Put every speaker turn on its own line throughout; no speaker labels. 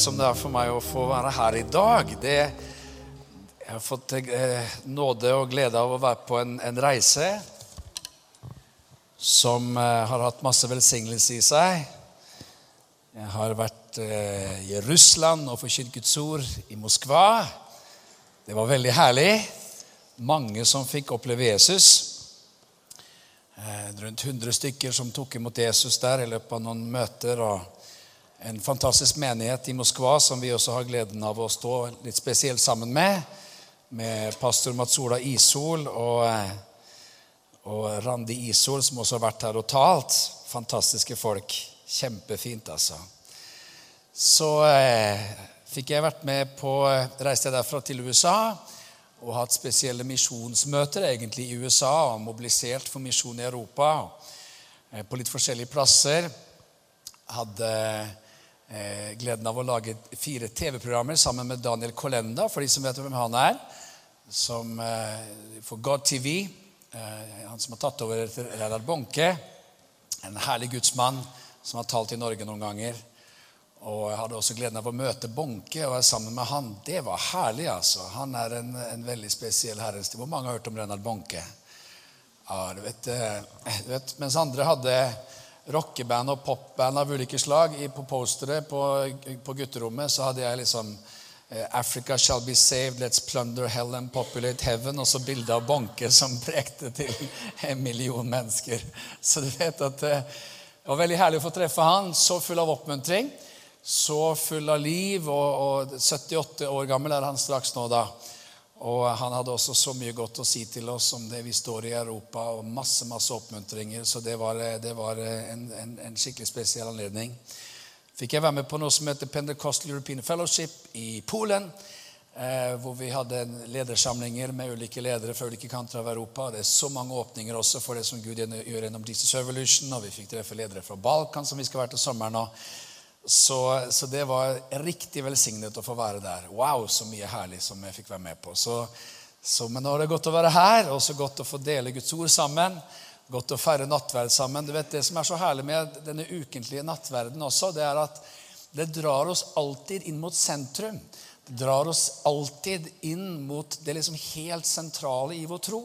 som det er for meg å få være her i dag. Det, jeg har fått eh, nåde og glede av å være på en, en reise som eh, har hatt masse velsignelse i seg. Jeg har vært eh, i Russland og forkynt Guds ord i Moskva. Det var veldig herlig. Mange som fikk oppleve Jesus. Eh, rundt 100 stykker som tok imot Jesus der i løpet av noen møter. og en fantastisk menighet i Moskva som vi også har gleden av å stå litt spesielt sammen med. Med pastor Matsola Isol og, og Randi Isol, som også har vært her og talt. Fantastiske folk. Kjempefint, altså. Så eh, fikk jeg vært med på Reiste jeg derfra til USA og hatt spesielle misjonsmøter egentlig i USA. og Mobilisert for misjon i Europa eh, på litt forskjellige plasser. Hadde eh, gleden av å lage fire TV-programmer sammen med Daniel Kolenda, for de som vet hvem han er. Som, eh, for God TV. Eh, han som har tatt over etter Reidar Bonke. En herlig gudsmann som har talt i Norge noen ganger. Og jeg hadde også gleden av å møte Bonke og være sammen med han. Det var herlig, altså. Han er en, en veldig spesiell herrenstil. Hvor mange har hørt om Reinhard Bonke? Ja, du vet, eh, du vet, Mens andre hadde rockeband og popband av ulike slag på postere på, på, gutterommet, så hadde jeg liksom eh, Africa shall be saved, let's plunder hell and populate heaven. Og så bilde av Bonke som prekte til en million mennesker. Så du vet at eh, det var veldig herlig å få treffe han, så full av oppmuntring. Så full av liv, og, og 78 år gammel er han straks nå, da. Og han hadde også så mye godt å si til oss om det vi står i Europa, og masse masse oppmuntringer. Så det var, det var en, en, en, skikkelig spesiell anledning. Fikk jeg være med på noe som heter Pentecostal European Fellowship i Polen. Eh, hvor vi hadde ledersamlinger med ulike ledere fra ulike kanter av Europa. Det er så mange åpninger også for det som Gud gjør gjennom Jesus Revolution. Og vi fikk treffe ledere fra Balkan, som vi skal være til sommeren. Og så, så, det var riktig velsignet å få være der. Wow, så mye herlig som jeg fikk være med på. Så, så, men nå er det godt å være her, og så godt å få dele Guds ord sammen. Godt å feire nattverd sammen. Du vet Det som er så herlig med denne ukentlige nattverden også, det er at det drar oss alltid inn mot sentrum. Det drar oss alltid inn mot det liksom helt sentrale i vår tro.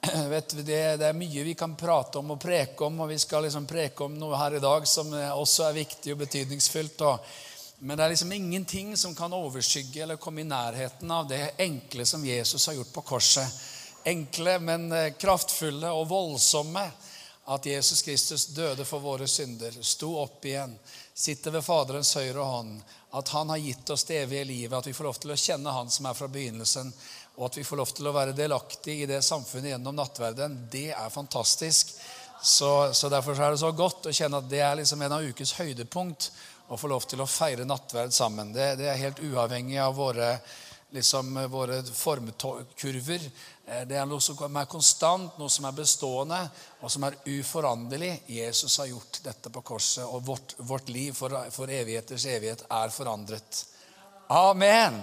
vet du, det, det, er mye vi kan prate om og preke om, og vi skal liksom preke om noe her i dag som også er viktig og betydningsfullt. Og, men det er liksom ingenting som kan overskygge eller komme i nærheten av det enkle som Jesus har gjort på korset. Enkle, men eh, kraftfulle og voldsomme. At Jesus Kristus døde for våre synder, sto opp igjen, sitter ved Faderens høyre hånd. At han har gitt oss det evige livet, at vi får lov til å kjenne han som er fra begynnelsen og at vi får lov til å være delaktig i det samfunnet gjennom nattverden, det er fantastisk. Så, så Derfor er det så godt å kjenne at det er liksom en av ukes høydepunkt å få lov til å feire nattverd sammen. Det, det er helt uavhengig av våre, liksom, våre formkurver. Eh, det er noe som er konstant, noe som er bestående, og som er uforanderlig. Jesus har gjort dette på korset, og vårt, vårt liv for, for evigheters evighet er forandret. Amen!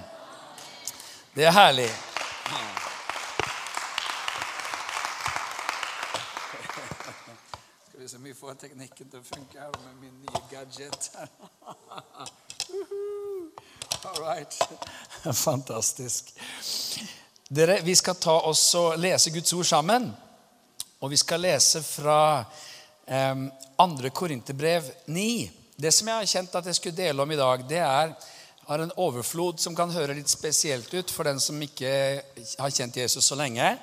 Det er herlig. Skal vi se om vi får teknikken til å funke her med min nye gadget. All right. Fantastisk. Dere, Vi skal ta oss og lese Guds ord sammen. Og vi skal lese fra eh, 2. Korinterbrev 9. Det som jeg har kjent at jeg skulle dele om i dag, det er har en overflod som kan høre litt spesielt ut for den som ikke har kjent Jesus så lenge.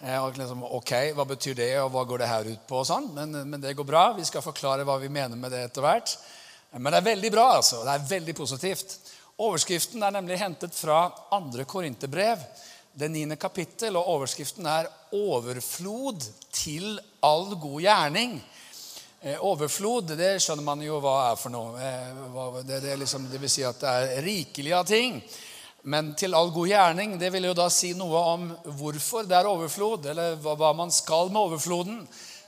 Eh, og liksom, ok, Hva betyr det, og hva går det her ut på? og sånn, men, men, det går bra. Vi skal forklare hva vi mener med det etter hvert. Men det er veldig bra. altså. Det er veldig positivt. Overskriften er nemlig hentet fra andre korinterbrev, det niende kapittel. Og overskriften er 'Overflod til all god gjerning'. Eh, overflod, det skjønner man jo hva er for noe. Eh, det, det, liksom, det, vil si at det er rikelig av ting. Men til all god gjerning, det vil jo da si noe om hvorfor det er overflod, eller hva, man skal med overfloden.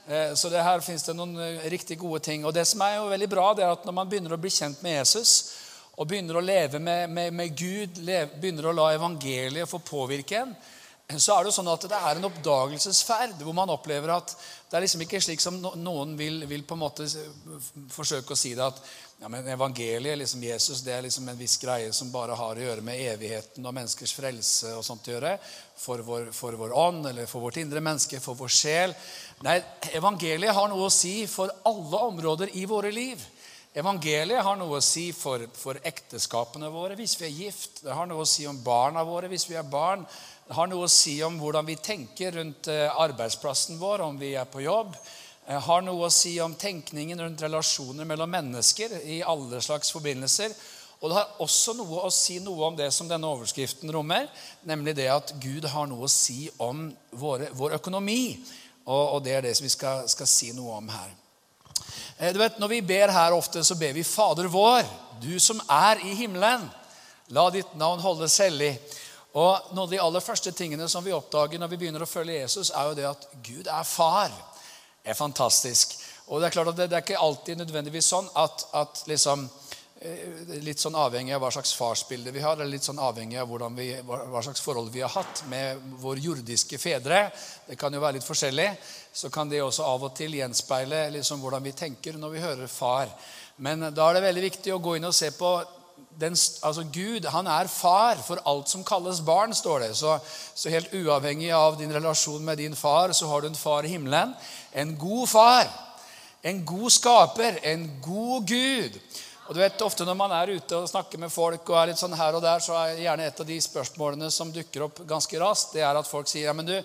Eh, så det her fins det noen riktig gode ting. Og det som er jo veldig bra, det er at når man begynner å bli kjent med Jesus, og begynner å leve med, med, med Gud, leve, begynner å la evangeliet få påvirke en, så er det jo sånn at det er en oppdagelsesferd hvor man opplever at det er liksom ikke slik som noen vil, vil på en måte forsøke å si det, at ja, men evangeliet, liksom Jesus, det er liksom en viss greie som bare har å gjøre med evigheten og menneskers frelse og sånt å gjøre. For vår, for vår ånd eller for vårt indre menneske, for vår sjel. Nei, evangeliet har noe å si for alle områder i våre liv. Evangeliet har noe å si for, for ekteskapene våre hvis vi er gift. Det har noe å si om barna våre hvis vi er barn. Det har noe å si om hvordan vi tenker rundt eh, arbeidsplassen vår, om vi er på jobb. Det har noe å si om tenkningen rundt relasjoner mellom mennesker i alle slags forbindelser. Og det har også noe å si noe om det som denne overskriften rommer, nemlig det at Gud har noe å si om våre, vår økonomi. Og, og, det er det som vi skal, skal si noe om her. Eh, du vet, Når vi ber her ofte, så ber vi Fader vår, du som er i himmelen. La ditt navn holdes hellig. Og Noen av de aller første tingene som vi oppdager når vi begynner å følge Jesus, er jo det at Gud er far. Det er fantastisk. Og Det er klart at det, det er ikke alltid nødvendigvis sånn at, at liksom, eh, Litt sånn avhengig av hva slags farsbilde vi har, eller litt sånn avhengig av vi, hva slags forhold vi har hatt med våre jordiske fedre. Det kan jo være litt forskjellig. Så kan det også av og til gjenspeile liksom hvordan vi tenker når vi hører far. Men da er det veldig viktig å gå inn og se på den, altså Gud han er far for alt som kalles barn, står det. Så, så, helt uavhengig av din relasjon med din far, så har du en far i himmelen. En god far. En god skaper. En god Gud. Og du vet, Ofte når man er ute og snakker med folk, og er litt sånn her og der, så er gjerne et av de spørsmålene som dukker opp ganske raskt, det er at folk sier ja, men du,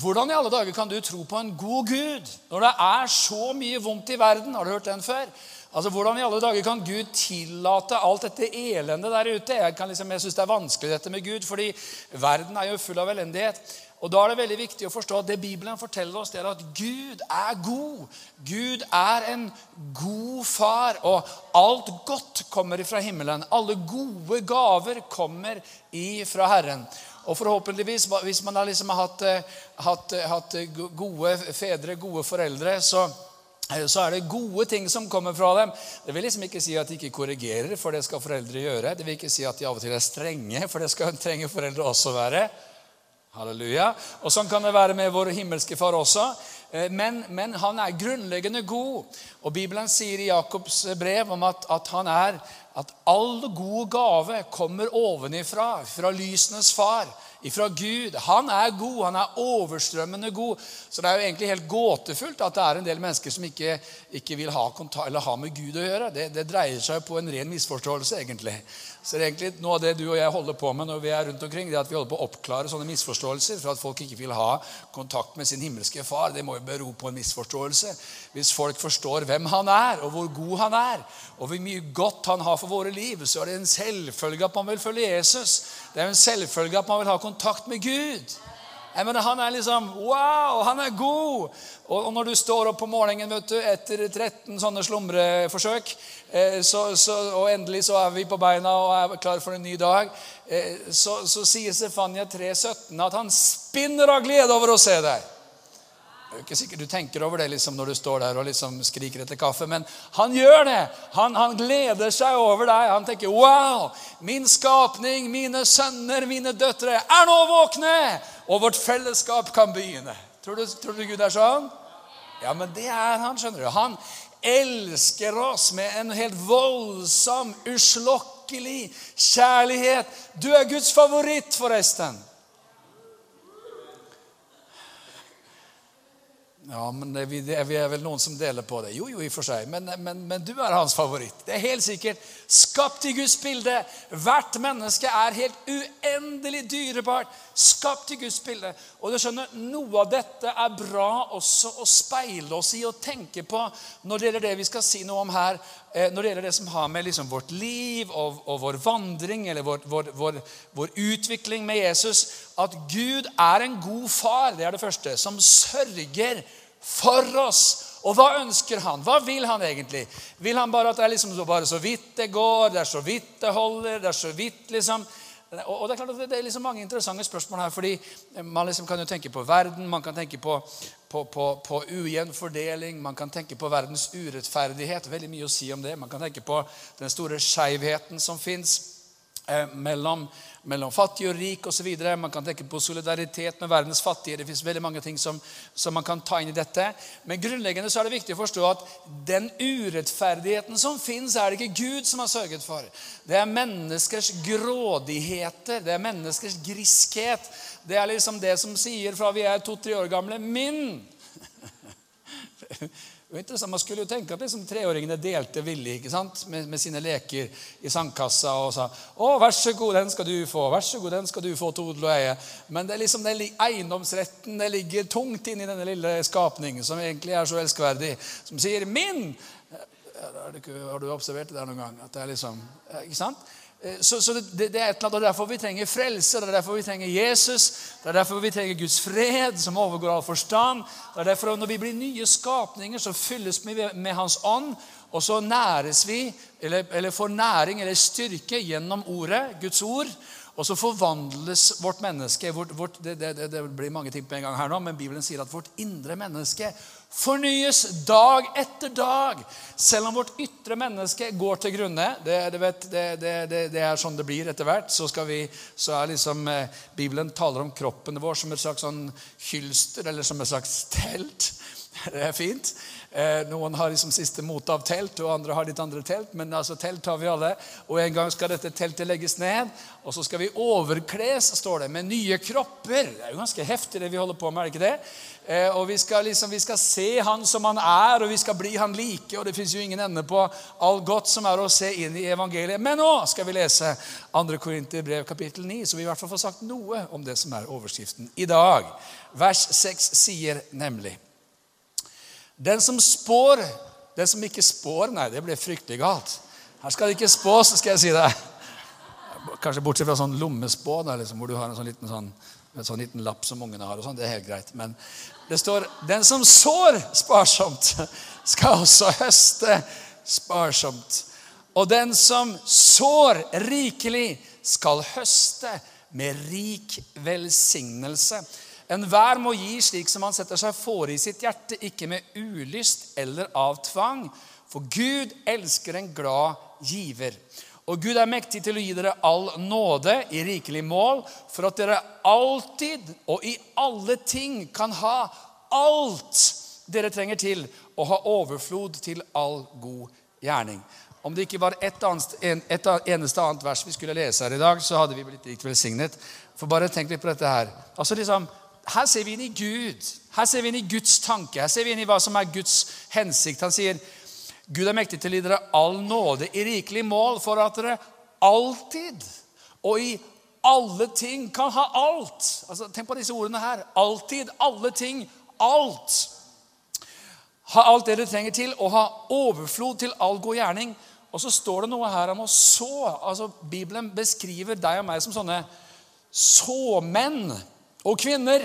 hvordan i alle dager kan du tro på en god Gud når det er så mye vondt i verden? Har du hørt den før? Altså, Hvordan i alle dager kan Gud tillate alt dette elendet der ute? Jeg, kan liksom, jeg syns det er vanskelig dette med Gud, fordi verden er jo full av elendighet. Og Da er det veldig viktig å forstå at det Bibelen forteller oss, det er at Gud er god. Gud er en god far, og alt godt kommer fra himmelen. Alle gode gaver kommer ifra Herren. Og forhåpentligvis, hvis man har liksom hatt, eh, hatt, hatt gode fedre, gode foreldre, så Eh, så er det gode ting som kommer fra dem. Det vil liksom ikke si at de ikke korrigerer, for det skal foreldre gjøre. Det vil ikke si at de av og til er strenge, for det skal trenger foreldre også være. Halleluja. Og Sånn kan det være med vår himmelske far også. Eh, men, men, han er grunnleggende god. Og Bibelen sier i Jakobs brev om at, at, han er, at all god gave kommer ovenifra, fra lysenes far ifra Gud. Han er god. Han er overstrømmende god. Så det er jo egentlig helt gåtefullt at det er en del mennesker som ikke, ikke vil ha, kontakt, ha med Gud å gjøre. Det, det dreier seg på en ren misforståelse, egentlig. Så egentlig Noe av det du og jeg holder på med når vi er rundt omkring, det er at vi holder på å oppklare sånne misforståelser for at folk ikke vil ha kontakt med sin himmelske far. Det må jo bero på en misforståelse. Hvis folk forstår hvem han er, og hvor god han er, og hvor mye godt han har for våre liv, så er det en selvfølge at man vil følge Jesus. Det er en selvfølge at man vil ha kontakt med Gud. Jeg mener, Han er liksom Wow, han er god! Og, og når du står opp på morgenen vet du, etter 13 sånne slumreforsøk, eh, så, så, og endelig så er vi på beina og er klar for en ny dag, eh, så, så sier Stefania 3,17 at han spinner av glede over å se deg. Det er ikke sikkert du tenker over det liksom når du står der og liksom skriker etter kaffe, men han gjør det. Han, han, gleder seg over deg. Han tenker 'Wow! Min skapning, mine sønner, mine døtre er nå våkne!' Og vårt fellesskap kan begynne. Tror du, tror du Gud er sånn? Ja, men det er han, skjønner du. Han elsker oss med en helt voldsom, uslokkelig kjærlighet. Du er Guds favoritt, forresten. Ja, men vi, er vel noen som deler på det. Jo, jo, i og for seg. Men, men, men, du er hans favoritt. Det er helt sikkert. Skapt i Guds bilde. Hvert menneske er helt uendelig dyrebart. Skapt i Guds bilde. Og du skjønner, Noe av dette er bra også å speile oss i og tenke på når det gjelder det vi skal si noe om her. Eh, når det gjelder det som har med liksom vårt liv og, og, vår vandring eller vår, vår, vår, vår, utvikling med Jesus At Gud er en god far, det er det første, som sørger for oss. Og hva ønsker han? Hva vil han egentlig? Vil han bare at det er liksom bare så vidt det går, det er så vidt det holder, det er så vidt liksom og Det er klart at det er liksom mange interessante spørsmål her. fordi Man liksom kan jo tenke på verden, man kan tenke på, på, på, på ujevn man kan tenke på verdens urettferdighet. Veldig mye å si om det. Man kan tenke på den store skeivheten som fins. eh, mellom, mellom fattig og rik osv. Man kan tenke på solidaritet med verdens fattige. Det fins veldig mange ting som, som, man kan ta inn i dette. Men grunnleggende så er det viktig å forstå at den urettferdigheten som fins, er det ikke Gud som har sørget for. Det er menneskers grådigheter, det er menneskers griskhet. Det er liksom det som sier fra vi er to-tre år gamle Min! Man skulle jo tenke at liksom treåringene delte villig ikke sant? Med, med, sine leker i sandkassa og sa 'Å, vær så god, den skal du få. Vær så god, den skal du få til odel og eie.' Men det er liksom den eiendomsretten det ligger tungt inni denne lille skapningen, som egentlig er så elskverdig, som sier 'min'. Har du observert det der noen gang? At det er liksom, ikke sant? Eh, så, så det, det, er et eller annet, og derfor vi trenger frelse, det er derfor vi trenger Jesus. Det er derfor vi trenger Guds fred, som overgår all forstand. Det er derfor Når vi blir nye skapninger, så fylles vi med Hans ånd. Og så næres vi, eller, eller får næring eller styrke gjennom ordet, Guds ord. Og så forvandles vårt menneske vårt, vårt, det, det, det, blir mange ting på en gang her nå, men Bibelen sier at vårt indre menneske fornyes dag etter dag. Selv om vårt ytre menneske går til grunne. Det, vet, det er sånn det blir etter hvert. Så, vi, så er liksom eh, Bibelen taler om kroppen vår som et slags sånn hylster eller som et slags telt. Det er fint. Eh, noen har liksom siste mot av telt, og andre har litt andre telt. Men altså, telt har vi alle. Og en gang skal dette teltet legges ned. Og så skal vi overkles, står det, med nye kropper. Det er jo ganske heftig, det vi holder på med. er det ikke det? Eh, og vi skal, liksom, vi skal se han som han er, og vi skal bli han like. Og det fins jo ingen ende på all godt som er å se inn i evangeliet. Men nå skal vi lese 2. Korinter brev kapittel 9, så vi i hvert fall får sagt noe om det som er overskriften i dag. Vers 6 sier nemlig den som spår Den som ikke spår Nei, det blir fryktelig galt. Her skal det ikke spås, skal jeg si det. Kanskje bortsett fra sånn lommespå, da, liksom, hvor du har en sånn liten, sånn, en sånn liten lapp som ungene har. og sånn, Det er helt greit. Men det står 'Den som sår sparsomt, skal også høste sparsomt'. Og den som sår rikelig, skal høste med rik velsignelse. Enhver må gi slik som han setter seg fore i sitt hjerte, ikke med ulyst eller av tvang. For Gud elsker en glad giver. Og Gud er mektig til å gi dere all nåde i rikelig mål, for at dere alltid og i alle ting kan ha alt dere trenger til, og ha overflod til all god gjerning. Om det ikke var et, et eneste annet vers vi skulle lese her i dag, så hadde vi blitt rikt velsignet. For bare tenk litt på dette her. Altså liksom, her ser vi inn i Gud. Her ser vi inn i Guds tanke. Her ser vi inn i hva som er Guds hensikt. Han sier, 'Gud er mektig til å gi dere all nåde i rikelig mål, for at dere alltid og i alle ting kan ha alt.' Altså, Tenk på disse ordene her. Alltid, alle ting, alt. Ha alt det dere trenger til, og ha overflod til all god gjerning. Og så står det noe her om å så. Altså, Bibelen beskriver deg og meg som sånne såmenn og kvinner.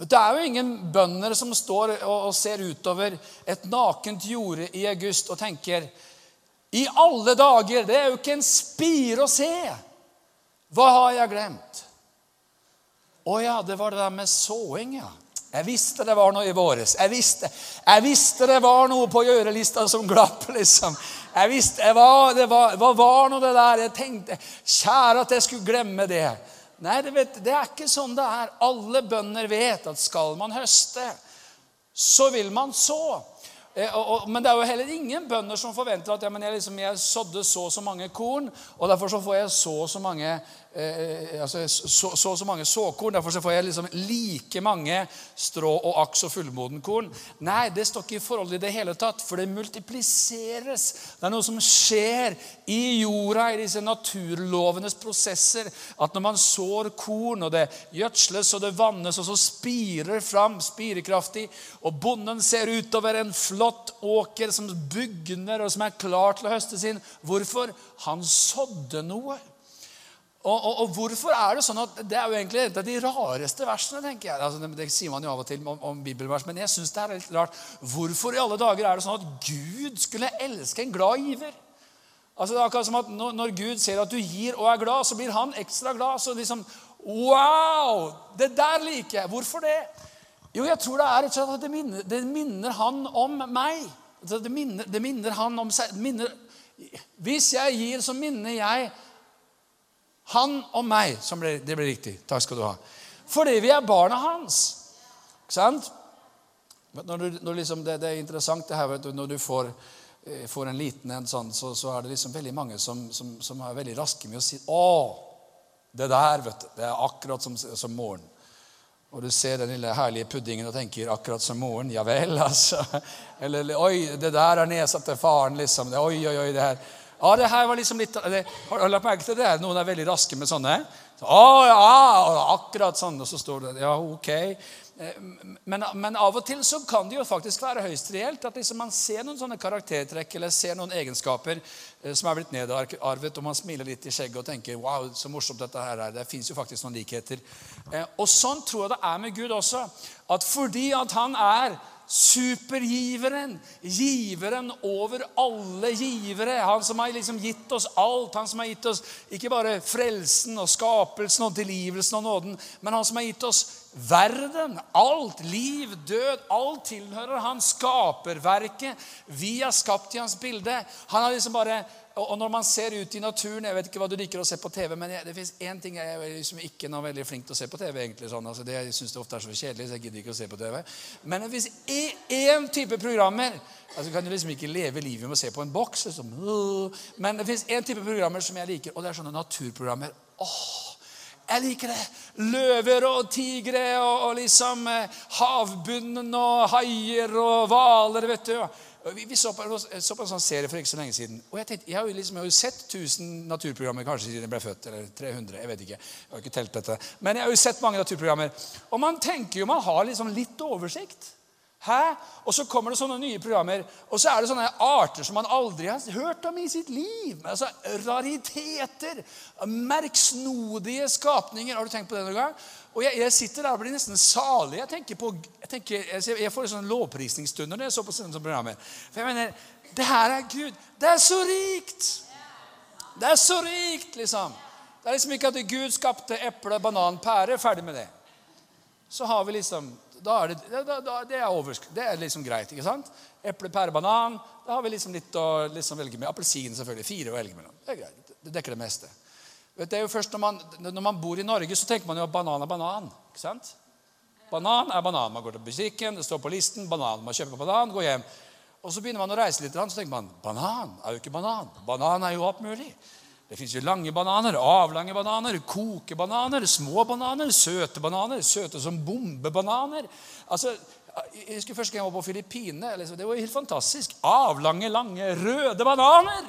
Det er jo ingen bønder som står og ser utover et nakent jorde i august og tenker I alle dager! Det er jo ikke en spire å se! Hva har jeg glemt? Å ja, det var det der med såing, ja. Jeg visste det var noe i våres. Jeg visste, jeg visste det var noe på gjørelista som glapp, liksom. Jeg visste, jeg var, det var, Hva var nå det der? Jeg tenkte Kjære at jeg skulle glemme det. Nei, det, vet, det er ikke sånn det er. Alle bønder vet at skal man høste, så vil man så. Eh, men det er jo heller ingen bønder som forventer at ja, jeg, liksom, jeg sådde så og så mange korn, og derfor så får jeg så og så mange eh, altså, så, så, så mange såkorn. Derfor så får jeg liksom like mange strå og aks og fullmoden korn. Nei, det står ikke i forhold i det hele tatt, for det multipliseres. Det er noe som skjer i jorda, i disse naturlovenes prosesser. At når man sår korn, og det gjødsles og det vannes, og så spirer fram spirekraftig, og bonden ser utover en flott åker som bugner, og som er klar til å høste sin Hvorfor? Han sådde noe. Og, og, og, hvorfor er det sånn at Det er jo egentlig et av de rareste versene. tenker jeg. Altså, det, det, sier man jo av og til om, om bibelvers, men jeg synes det er litt rart. Hvorfor i alle dager er det sånn at Gud skulle elske en glad giver? Altså, det er akkurat som at når, når Gud ser at du gir og er glad, så blir han ekstra glad. Så liksom Wow! Det der liker jeg. Hvorfor det? Jo, jeg tror det er rett og at det minner, det minner han om meg. Det minner, det minner han om seg minner, Hvis jeg gir, så minner jeg Han og meg. Ble, det ble riktig. Takk skal du ha. Fordi vi er barna hans. Ikke sant? Når du, når liksom, det, det, er interessant det her, du, når du får, eh, får, en liten en sånn, så, så, er det liksom veldig mange som, som, som, er veldig raske med å si 'Å, det der, vet du, det er akkurat som, som moren'. Og du ser den lille herlige puddingen og tenker 'akkurat som moren'. Ja vel, altså. Eller 'oi, det der er nesa til faren', liksom. Oi, oi, oi, det her. Ja, det her var liksom litt det, Har du lagt merke til det? Noen er veldig raske med sånne. Så, å, ja, akkurat sånn. Og så står det Ja, ok. Eh, men, men, av og til så kan det jo faktisk være høyst reelt at liksom man ser noen sånne karaktertrekk eller ser noen egenskaper eh, som er blitt nedarvet, og man smiler litt i skjegget og tenker wow, så morsomt dette her er. Det fins jo faktisk noen likheter. Eh, og sånn tror jeg det er med Gud også. At fordi at han er Supergiveren. Giveren over alle givere. Han som har liksom gitt oss alt. Han som har gitt oss ikke bare frelsen og skapelsen og tilgivelsen og nåden, men han som har gitt oss verden. Alt. Liv, død. Alt tilhører han. Skaperverket. Vi er skapt i hans bilde. Han har liksom bare og når man ser ut i naturen Jeg vet ikke hva du liker å se på TV, men det fins én ting jeg er liksom ikke er veldig flink til å se på TV. egentlig sånn, altså det, Jeg syns det ofte er så kjedelig, så jeg gidder ikke å se på TV. Men det fins én type programmer altså kan du liksom ikke leve livet med å se på en boks. Liksom. Men det fins én type programmer som jeg liker, og det er sånne naturprogrammer. Åh, jeg liker det. Løver og tigre og, og liksom eh, havbunnen og haier og hvaler. vet du. Vi, vi så, på, så, på, en sånn serie for ikke så lenge siden. Og Jeg tenkte, jeg har jo, liksom, jeg har jo sett 1000 naturprogrammer kanskje siden jeg ble født. Eller 300. Jeg vet ikke. Jeg har ikke telt dette. Men jeg har jo sett mange naturprogrammer. Og man tenker jo man har liksom litt oversikt. Hæ? Og så kommer det sånne nye programmer, og så er det sånne arter som man aldri har hørt om i sitt liv. Altså Rariteter. Merksnodige skapninger. Har du tenkt på det noen gang? Og jeg, jeg, sitter der og blir nesten salig. Jeg tenker på, jeg, tenker, jeg får sånne lovprisningsstunder når jeg så på sånne programmer. For jeg mener, det her er Gud. Det er så rikt! Det er så rikt, liksom. Det er liksom ikke at Gud skapte eple, banan, pære. Ferdig med det. Så har vi liksom da er det, da, da, det, er det, er liksom greit. ikke sant? Eple, pære, banan. Da har vi liksom litt å liksom velge med. Appelsin, selvfølgelig. Fire å velge mellom. Det er greit. Det dekker det meste. Det er jo først når man, når man, bor i Norge, så tenker man jo at banan er banan. ikke sant? Banan er banan. Man går til butikken, det står på listen. banan. Man kjøper banan, går hjem. Og så begynner man å reise litt, så tenker man banan er jo ikke banan. Banan er jo alt mulig. Det fins lange bananer, avlange bananer, kokebananer, små bananer, søte bananer, søte som bombebananer. Altså, jeg husker Første gang jeg var på Filippinene. Liksom, det var helt fantastisk. Avlange, lange, røde bananer!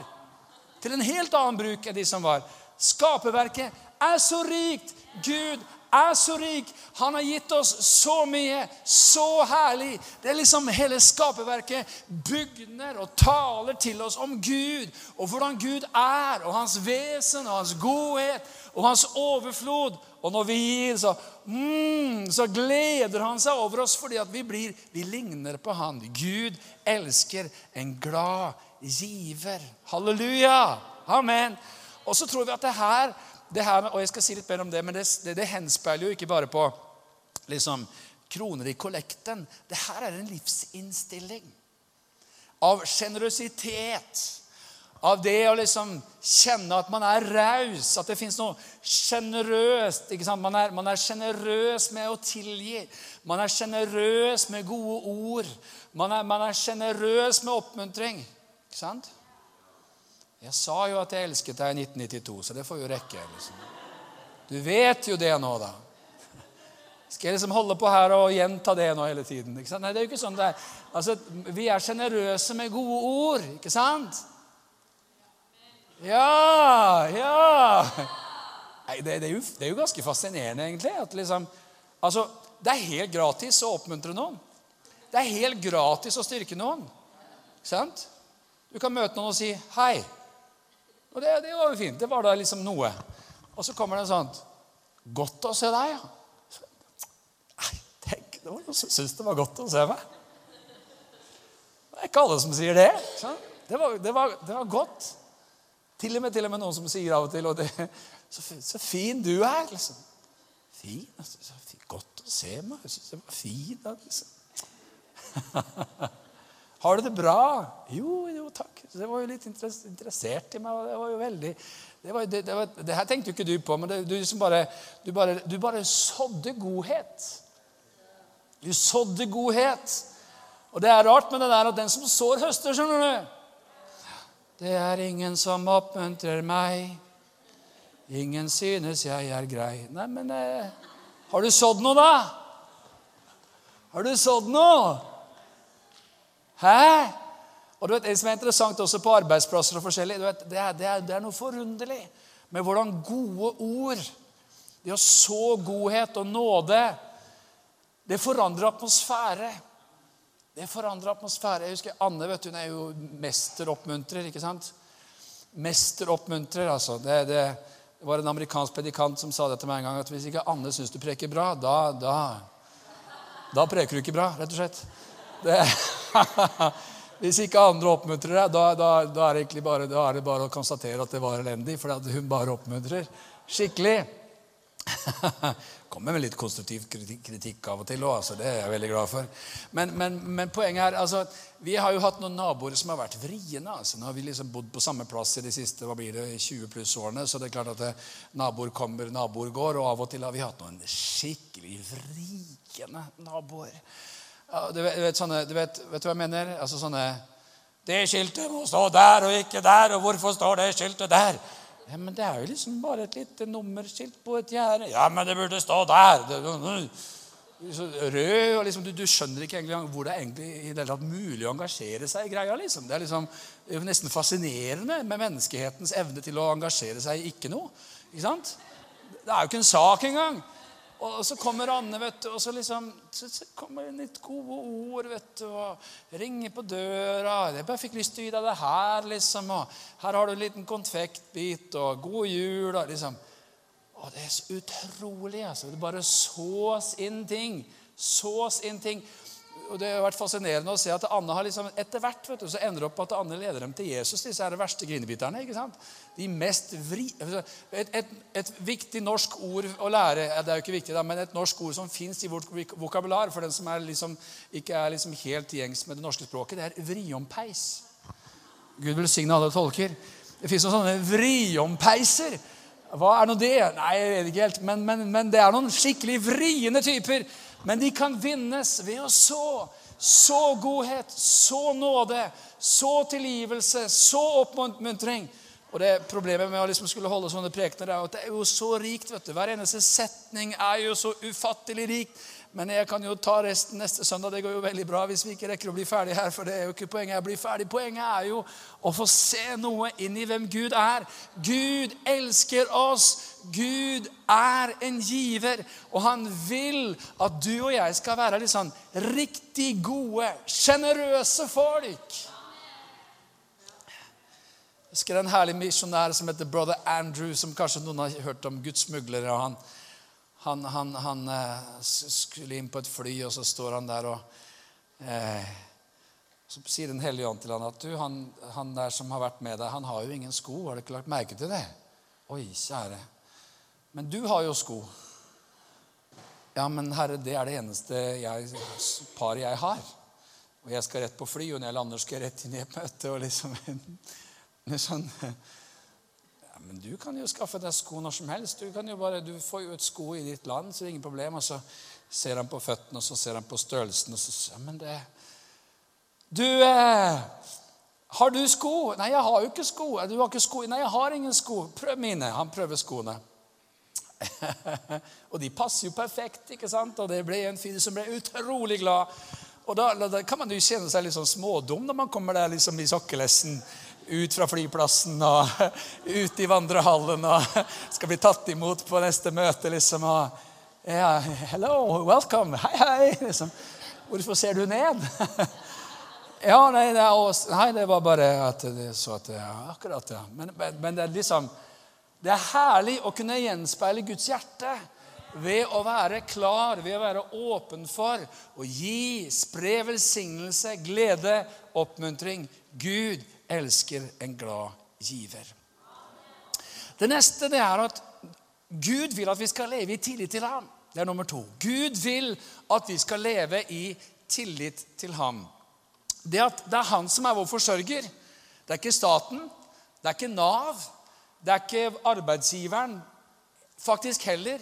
Til en helt annen bruk enn de som var. Skaperverket er så rikt. Gud er så rik. Han har gitt oss så mye. Så herlig. Det er liksom hele skaperverket bygner og taler til oss om Gud og hvordan Gud er, og hans vesen og hans godhet og hans overflod. Og når vi gir, så, mm, så gleder han seg over oss fordi vi, blir, vi ligner på han. Gud elsker en glad giver. Halleluja! Amen. Og så tror vi at det her, det her Og jeg skal si litt mer om det, men det, det, det henspeiler jo ikke bare på liksom, kroner i kollekten. Det her er en livsinnstilling av sjenerøsitet. Av det å liksom kjenne at man er raus, at det fins noe sjenerøst. Man er sjenerøs med å tilgi. Man er sjenerøs med gode ord. Man er sjenerøs med oppmuntring. Ikke sant? Jeg sa jo at jeg elsket deg i 1992, så det får jo rekke. Liksom. Du vet jo det nå, da. Skal jeg liksom holde på her og gjenta det nå hele tiden? Nei, det er jo ikke sånn det er. Altså, Vi er sjenerøse med gode ord, ikke sant? Ja, ja. Nei, det, det, er jo, det, er jo, ganske fascinerende, egentlig. at liksom, altså, Det er helt gratis å oppmuntre noen. Det er helt gratis å styrke noen. Ikke sant? Du kan møte noen og si 'hei'. Og det, det var jo fint. Det var da liksom noe. Og så kommer det en sånn 'Godt å se deg', ja. Nei, tenk, det var noen som syntes det var godt å se meg. Det er ikke alle som sier det. Det var, det, var, det var, godt. Til og med, til og med noen som sier av og til og det, så, så, fin du er. liksom. Fin? Altså, så, godt å se meg. Jeg syns jeg var fin. Liksom. Har du det bra? Jo, jo, takk. Det var jo litt interessert i meg. Det var jo veldig... Det, var, det, det, var, det her tenkte jo ikke du på, men du, liksom bare, du, bare, du bare sådde godhet. Du sådde godhet. Og det er rart med det der at den som sår, høster, skjønner du. Det er ingen som oppmuntrer meg. Ingen synes jeg er grei. Nei, men eh, har du sådd noe, da? Har du sådd noe? Hæ? Og du vet, Det som er interessant også på arbeidsplasser og forskjellig, vet, det, er, det, er, det, er, noe forunderlig med hvordan gode ord, det å så godhet og nåde, det forandrer atmosfære. Det forandrer atmosfære. Jeg husker Anne vet du, hun er jo mesteroppmuntrer. ikke sant? Mesteroppmuntrer, altså. Det, det, var en amerikansk predikant som sa det til meg en gang, at hvis ikke Anne syns du preker bra, da, da, da preker du ikke bra, rett og slett. Det, Hvis ikke andre oppmuntrer deg, da, da, da, er bare, da, er det bare, å konstatere at det var elendig. For hun bare oppmuntrer skikkelig. Kommer med litt konstruktiv kritikk av og til òg. Altså, det er jeg veldig glad for. Men, men, men, poenget er altså, Vi har jo hatt noen naboer som har vært vriene. Altså. Nå har vi liksom bodd på samme plass i de siste hva blir det, 20 pluss årene. Så det er klart at det, naboer kommer, naboer går. Og av og til har vi hatt noen skikkelig vriene naboer. Du vet, sånne, du vet, vet, du hva jeg mener? Altså sånne Det skiltet må stå der og ikke der, og hvorfor står det skiltet der? Ja, Men det er jo liksom bare et lite nummerskilt på et gjerde. Ja, men det burde stå der. Rød, og liksom, du, du, skjønner ikke egentlig hvor det er egentlig i det tatt mulig å engasjere seg i greia. liksom. Det er liksom nesten fascinerende med menneskehetens evne til å engasjere seg i ikke noe. Ikke sant? Det er jo ikke en sak engang. Og så kommer Anne, vet du, og så liksom så, kommer det litt gode ord. vet du, og Ringer på døra. 'Jeg bare fikk lyst til å gi deg det her.' liksom, og 'Her har du en liten konfektbit.' og 'God jul.' og liksom. Og det er så utrolig. altså. Det bare sås inn ting. Sås inn ting og Det har vært fascinerende å se at Anne har liksom, etter hvert vet du, så ender opp at Anne leder dem til Jesus, disse er de verste grinebiterne. ikke sant? De mest vri... Et, et, et, viktig norsk ord å lære det er jo ikke viktig da, men et norsk ord som fins i vårt vokabular for den som er liksom, ikke er liksom helt gjengs med det norske språket, det er vriompeis. Gud velsigne alle tolker. Det fins noen sånne vriompeiser. Hva er nå det? Nei, jeg vet ikke helt. Men, men, men det er noen skikkelig vriene typer men de kan vinnes ved å så. Så godhet, så nåde, så tilgivelse, så oppmuntring. Og det Problemet med å liksom skulle holde sånne prekener er at det er jo så rikt. vet du. Hver eneste setning er jo så ufattelig rikt. Men jeg kan jo ta resten neste søndag. Det går jo veldig bra hvis vi ikke rekker å bli ferdig her. for det er jo ikke Poenget jeg blir ferdig. Poenget er jo å få se noe inn i hvem Gud er. Gud elsker oss. Gud er en giver. Og han vil at du og jeg skal være litt sånn riktig gode, sjenerøse folk. Jeg husker en herlig misjonær som heter brother Andrew, som kanskje noen har hørt om. Guds smuglere. Han, han, han, han, eh, skulle inn på et fly, og så står han der og eh, Så sier Den hellige ånd til han at du, han, han, der som har vært med deg, han har jo ingen sko. Har du ikke lagt merke til det? Oi, kjære. Men du har jo sko. Ja, men herre, det er det eneste jeg, paret jeg har. Og jeg skal rett på fly, og når jeg lander, skal jeg rett inn i et møte. og liksom sånn, men du kan jo skaffe deg sko når som helst. Du, jo bare, du får jo et sko i ditt land, så det er ingen problem. Og så ser han på føttene, og så ser han på størrelsen, og så sier Men det Du eh, Har du sko? Nei, jeg har jo ikke sko. Du har ikke sko? Nei, jeg har ingen sko. Prøv mine. Han prøver skoene. og de passer jo perfekt, ikke sant? Og det ble en fyr som ble utrolig glad. Og da, da, kan man jo kjenne seg litt sånn smådum når man kommer der liksom i sokkelesten ut fra flyplassen og ut i vandrehallen og skal bli tatt imot på neste møte. liksom, og ja, 'Hello, welcome. Hei, hei.' Liksom. 'Hvorfor ser du ned?' ja, nei det, er, nei, det var bare at det så at ja, Akkurat, ja. Men, men, det er liksom Det er herlig å kunne gjenspeile Guds hjerte ved å være klar, ved å være åpen for å gi, spre velsignelse, glede, oppmuntring. Gud elsker en glad giver. Det neste det er at Gud vil at vi skal leve i tillit til ham. Det er nummer to. Gud vil at vi skal leve i tillit til ham. det at det er han som er vår forsørger. Det er ikke staten, det er ikke Nav, det er ikke arbeidsgiveren. Faktisk heller.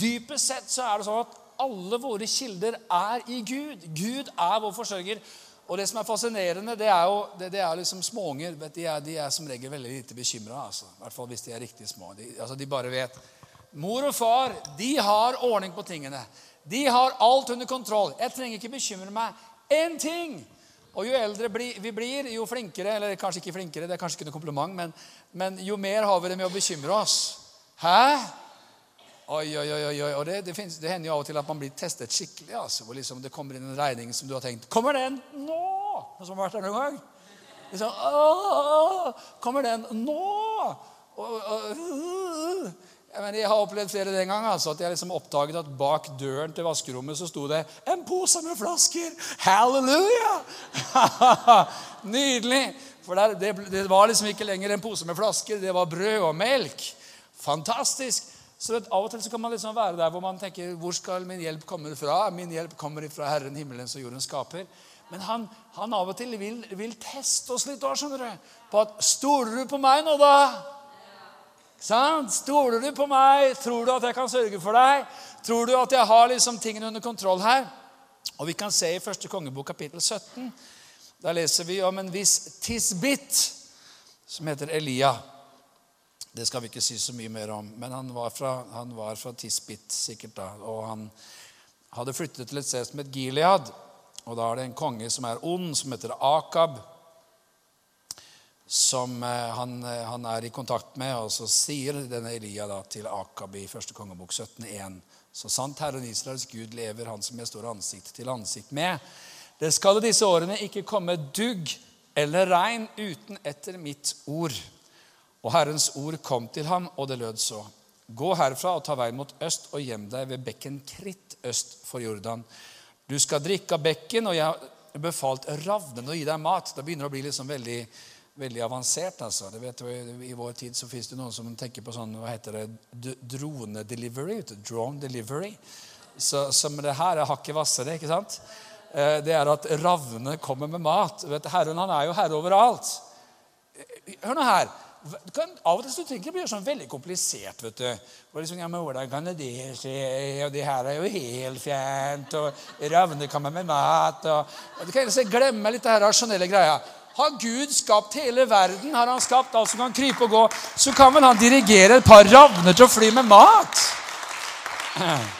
Dypest sett så er det sånn at alle våre kilder er i Gud. Gud er vår forsørger. Og det som er fascinerende, det er jo det, det er liksom småunger. De de er som regel veldig lite bekymra. Altså. I hvert fall hvis de er riktig små. De, altså, de bare vet Mor og far de har ordning på tingene. De har alt under kontroll. Jeg trenger ikke bekymre meg én ting. Og jo eldre vi blir, jo flinkere Eller kanskje ikke flinkere, det er kanskje ikke noe kompliment, men, men jo mer har vi det med å bekymre oss. Hæ? Oi, oi, oi, oi. Og det, det, finnes, det, hender jo av og til at man blir testet skikkelig. altså, hvor liksom det kommer inn en regning som du har tenkt Kommer den som har vært der noen gang? Liksom, Åh, kommer den nå? Og, jeg, har opplevd flere den gang altså, at jeg liksom oppdaget at bak døren til vaskerommet så sto det en pose med flasker. Halleluja! Nydelig! For der, det, det var liksom ikke lenger en pose med flasker, det var brød og melk. Fantastisk. Så Av og til så kan man liksom være der hvor man tenker hvor skal min hjelp komme fra? Min hjelp kommer fra Herren himmelens og jordens skaper. Men han, han av og til vil, vil teste oss litt. da, skjønner du, på at Stoler du på meg nå, da? Sant? Stoler du på meg? Tror du at jeg kan sørge for deg? Tror du at jeg har liksom tingene under kontroll her? Og Vi kan se i første kongebok kapittel 17. Der leser vi om en viss tisbit som heter Elia. Det skal vi ikke si så mye mer om. Men han var fra, han var fra Tisbit, sikkert da. Og han hadde flyttet til et sted som het Gilead. Og da er det en konge som er ond, som heter Akab, som eh, han, eh, han, er i kontakt med. Og så sier denne Elia da til Akab i 1. kongebok 17,1.: Så sant Herren Israels Gud lever, han som jeg står ansikt til ansikt med. Det skal i disse årene ikke komme dugg eller regn uten etter mitt ord. Og Herrens ord kom til ham, og det lød så.: Gå herfra og ta veien mot øst og gjem deg ved bekken Kritt øst for Jordan. Du skal drikke av bekken, og jeg har befalt ravnene å gi deg mat. Det begynner å bli liksom veldig, veldig avansert. altså. Det vet du, I vår tid så fins det noen som tenker på sånn, hva heter det, drone-delivery. Drone delivery. Så, så det her er hakket hvassere, ikke sant? Eh, det er at ravnene kommer med mat. Vet, herren han er jo herre overalt. Hør nå her kan, av og til så tenker jeg blir sånn veldig komplisert. vet du. Og liksom, ja, men Hvordan kan det skje? Og det her er jo helt fjernt. Og ravner kommer med mat. Og, og du kan liksom glemme litt det her rasjonelle greia. Har Gud skapt hele verden, har han skapt alt som kan krype og gå, så kan vel han dirigere et par ravner til å fly med mat?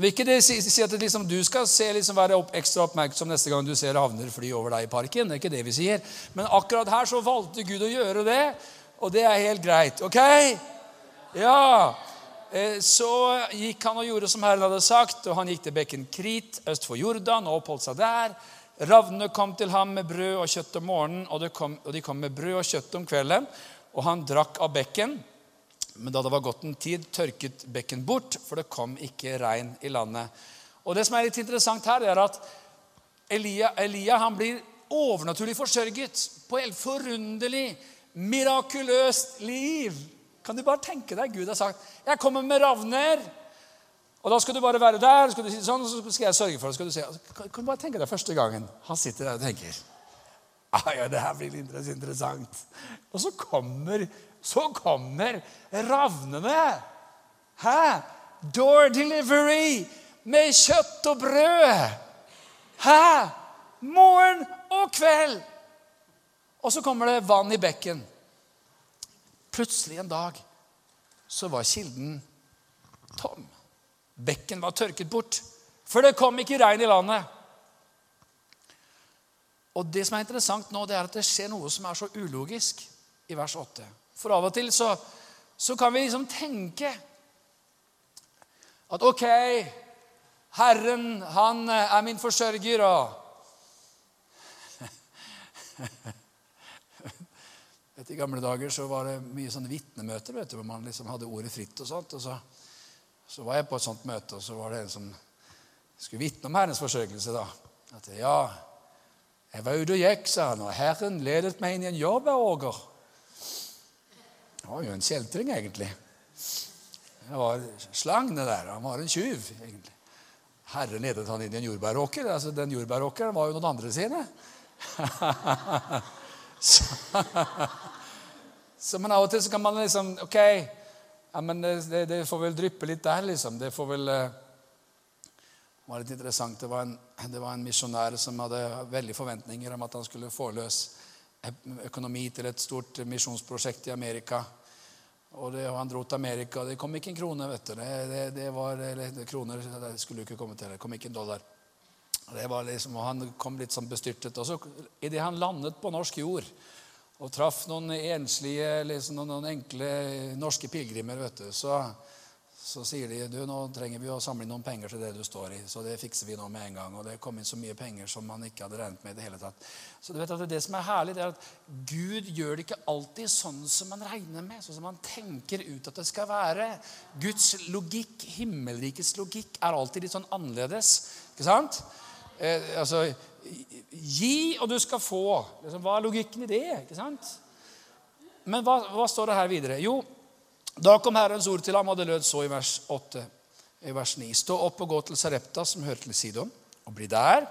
Vil ikke det si, si at det liksom, du skal se, liksom, være opp, ekstra oppmerksom neste gang du ser havner fly over deg i parken? Det er ikke det vi sier. Men akkurat her så valgte Gud å gjøre det, og det er helt greit. Ok? Ja. Eh, så gikk han og gjorde som Herren hadde sagt, og han gikk til bekken Krit øst for Jordan og oppholdt seg der. Ravnene kom til ham med brød og kjøtt om morgenen, og kom, og de kom med brød og kjøtt om kvelden. Og han drakk av bekken. Men da det var gått en tid, tørket bekken bort, for det kom ikke regn i landet. Og Det som er litt interessant her, er at Elia, Elia blir overnaturlig forsørget på helt forunderlig, mirakuløst liv. Kan du bare tenke deg Gud har sagt 'Jeg kommer med ravner'. Og Da skal du bare være der, skal du si sånn, og så skal jeg sørge for det. Skal du se. Kan, kan du bare tenke deg første gangen han sitter der og tenker ah, ja, det her blir interessant. Og så kommer så kommer ravnene. Hæ? Door delivery med kjøtt og brød. Hæ? Morgen og kveld. Og så kommer det vann i bekken. Plutselig en dag så var kilden tom. Bekken var tørket bort, for det kom ikke regn i landet. Og Det som er interessant nå, det er at det skjer noe som er så ulogisk i vers 8. For av og til så, så kan vi liksom tenke at ok, Herren, han er min forsørger, og I gamle dager så var det mye sånne vitnemøter vet du, hvor man liksom hadde ordet fritt. og sånt, og så, så, var jeg på et sånt møte, og så var det en som skulle vitne om Herrens forsørgelse. da. At ja, jeg var ute og gikk, sa han, og Herren ledet meg inn i en jobb, Det var jo en kjeltring, egentlig. Det var slang, det der. Han var en tjuv, egentlig. Herren ledet han inn i en jordbæråker. Altså, den jordbæråkeren var jo noen andre sine. så, så, men av og til så kan man liksom Ok, ja, men det, det, får vel dryppe litt der, liksom. Det får vel Det var litt interessant. Det var en, en misjonær som hadde veldig forventninger om at han skulle få løs økonomi til et stort misjonsprosjekt i Amerika. Og, det, Han dro til Amerika, det kom ikke en krone. vet du. Det, det, det var, eller, kroner det skulle ikke komme til. Det kom ikke en dollar. Det var liksom, og Han kom litt sånn bestyrtet. Og så Idet han landet på norsk jord og traff noen enslige, liksom, noen enkle norske pilegrimer, vet du, så så sier de du, nå trenger vi å samle inn noen penger til det du står i. Så det fikser vi nå med en gang. Og det kom inn så mye penger som man ikke hadde regnet med. i Det hele tatt. Så du vet at det som er herlig, det er at Gud gjør det ikke alltid sånn som man regner med. Sånn som man tenker ut at det skal være. Guds logikk, himmelrikets logikk, er alltid litt sånn annerledes. Ikke sant? Eh, altså Gi, og du skal få. Liksom, hva er logikken i det? ikke sant? Men hva, hva står det her videre? Jo, da kom Herrens ord til ham, og det lød så i vers 8, i vers 9. Stå opp og gå til Sarepta, som hører til Sidon, og bli der.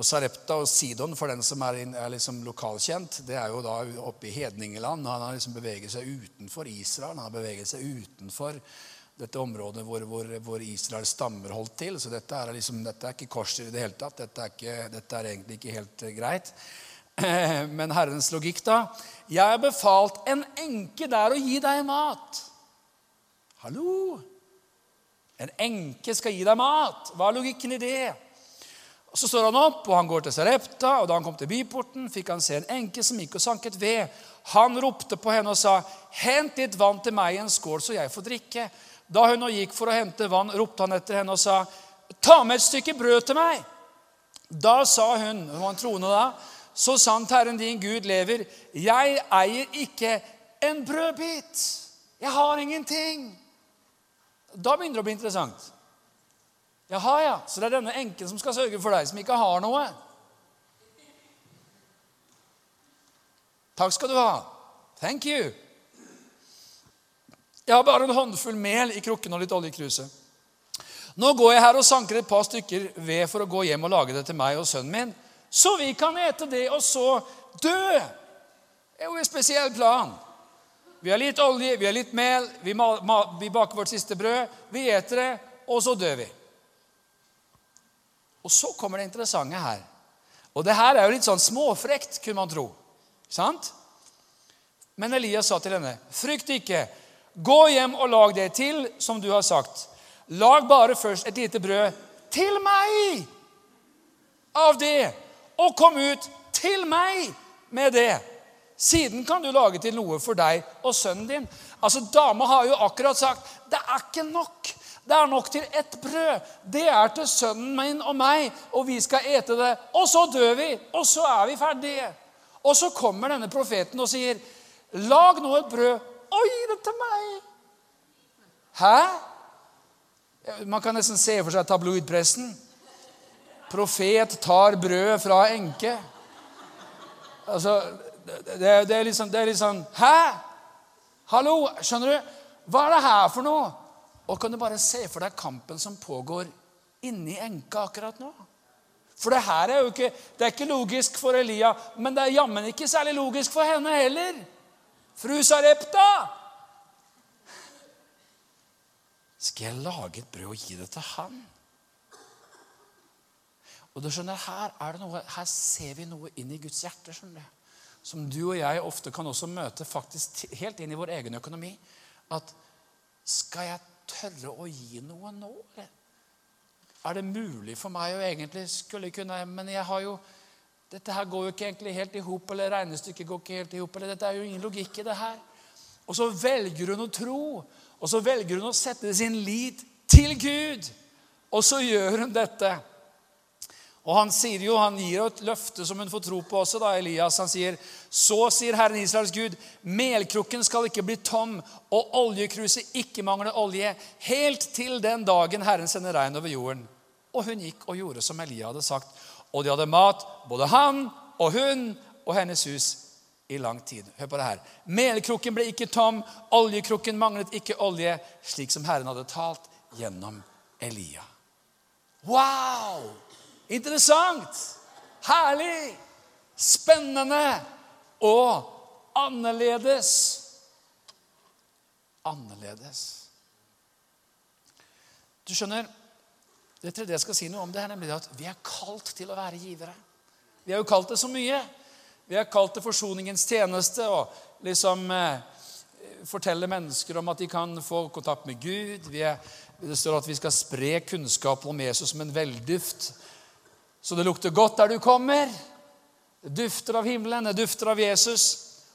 Og Sarepta og Sidon, for den som er, er liksom lokalkjent, det er jo da oppe i hedningeland. Han har liksom beveget seg utenfor Israel. Han har beveget seg utenfor dette området hvor, hvor, hvor Israel stammer holdt til. Så dette er, liksom, dette er ikke kors i det hele tatt. Dette er, ikke, dette er egentlig ikke helt greit. Men Herrens logikk, da? Jeg har befalt en enke der å gi deg mat. Hallo? En enke skal gi deg mat. Hva er logikken i det? Så står han opp, og han går til Sarepta. og Da han kom til byporten, fikk han se en enke som gikk og sanket ved. Han ropte på henne og sa, 'Hent litt vann til meg i en skål, så jeg får drikke.' Da hun nå gikk for å hente vann, ropte han etter henne og sa, 'Ta med et stykke brød til meg.' Da sa hun, hun var en troende da, så sant Herren din Gud lever, jeg eier ikke en brødbit. Jeg har ingenting. Da begynner det å bli interessant. Jaha, ja. Så det er denne enken som skal sørge for deg, som ikke har noe. Takk skal du ha. Thank you. Jeg har bare en håndfull mel i krukken og litt olje i kruset. Nå går jeg her og sanker et par stykker ved for å gå hjem og lage det til meg og sønnen min så vi kan ete det og så dø. Det er jo en spesiell plan. Vi har litt olje, vi har litt mel, vi, vi baker vårt siste brød, vi eter det, og så dør vi. Og så kommer det interessante her. Og det her er jo litt sånn småfrekt, kunne man tro. Sant? Men Elias sa til henne, 'Frykt ikke. Gå hjem og lag det til som du har sagt.' 'Lag bare først et lite brød til meg av det.' Og kom ut til meg med det. Siden kan du lage til noe for deg og sønnen din. Altså, Dama har jo akkurat sagt det er ikke nok. Det er nok til ett brød. Det er til sønnen min og meg, og vi skal ete det. Og så dør vi, og så er vi ferdige. Og så kommer denne profeten og sier, 'Lag nå et brød og gi det til meg.' Hæ? Man kan nesten se for seg tabloidpressen. Profet tar brødet fra enke. Altså, det, det, er liksom, det er litt sånn Hæ? Hallo? Skjønner du? Hva er det her for noe? Og kan du bare se for deg kampen som pågår inni enka akkurat nå? For det her er jo ikke, det er ikke logisk for Elia, men det er jammen ikke særlig logisk for henne heller. Fru Sarepta! Skal jeg lage et brød og gi det til han? Og du skjønner, her, er det noe, her ser vi noe inn i Guds hjerte. skjønner du? Som du og jeg ofte kan også møte faktisk helt inn i vår egen økonomi. At skal jeg tørre å gi noe nå? Er det mulig for meg å egentlig skulle kunne Men jeg har jo dette her går jo ikke egentlig helt i hop, eller regnestykket går ikke helt i hop. Dette er jo ingen logikk i det her. Og så velger hun å tro, og så velger hun å sette sin lit til Gud. Og så gjør hun dette. Og Han jo, han gir jo et løfte som hun får tro på også, da, Elias. Han sier, Så sier Herren Israels Gud, melkrukken skal ikke bli tom, og oljekruset ikke mangle olje, helt til den dagen Herren sender regn over jorden. Og hun gikk og gjorde som Elia hadde sagt. Og de hadde mat, både han og hun og hennes hus, i lang tid. Hør på det her. Melkrukken ble ikke tom, oljekrukken manglet ikke olje, slik som Herren hadde talt gjennom Elia. Wow! Interessant! Herlig! Spennende og annerledes. Annerledes. Du skjønner, det tredje jeg skal si noe om, det er nemlig at vi er kalt til å være givere. Vi har jo kalt det så mye. Vi har kalt det forsoningens tjeneste og liksom eh, fortelle mennesker om at de kan få kontakt med Gud. Er, det står at vi skal spre kunnskapen om Jesus som en velduft. Så det lukter godt der du kommer. Det dufter av himmelen, det dufter av Jesus.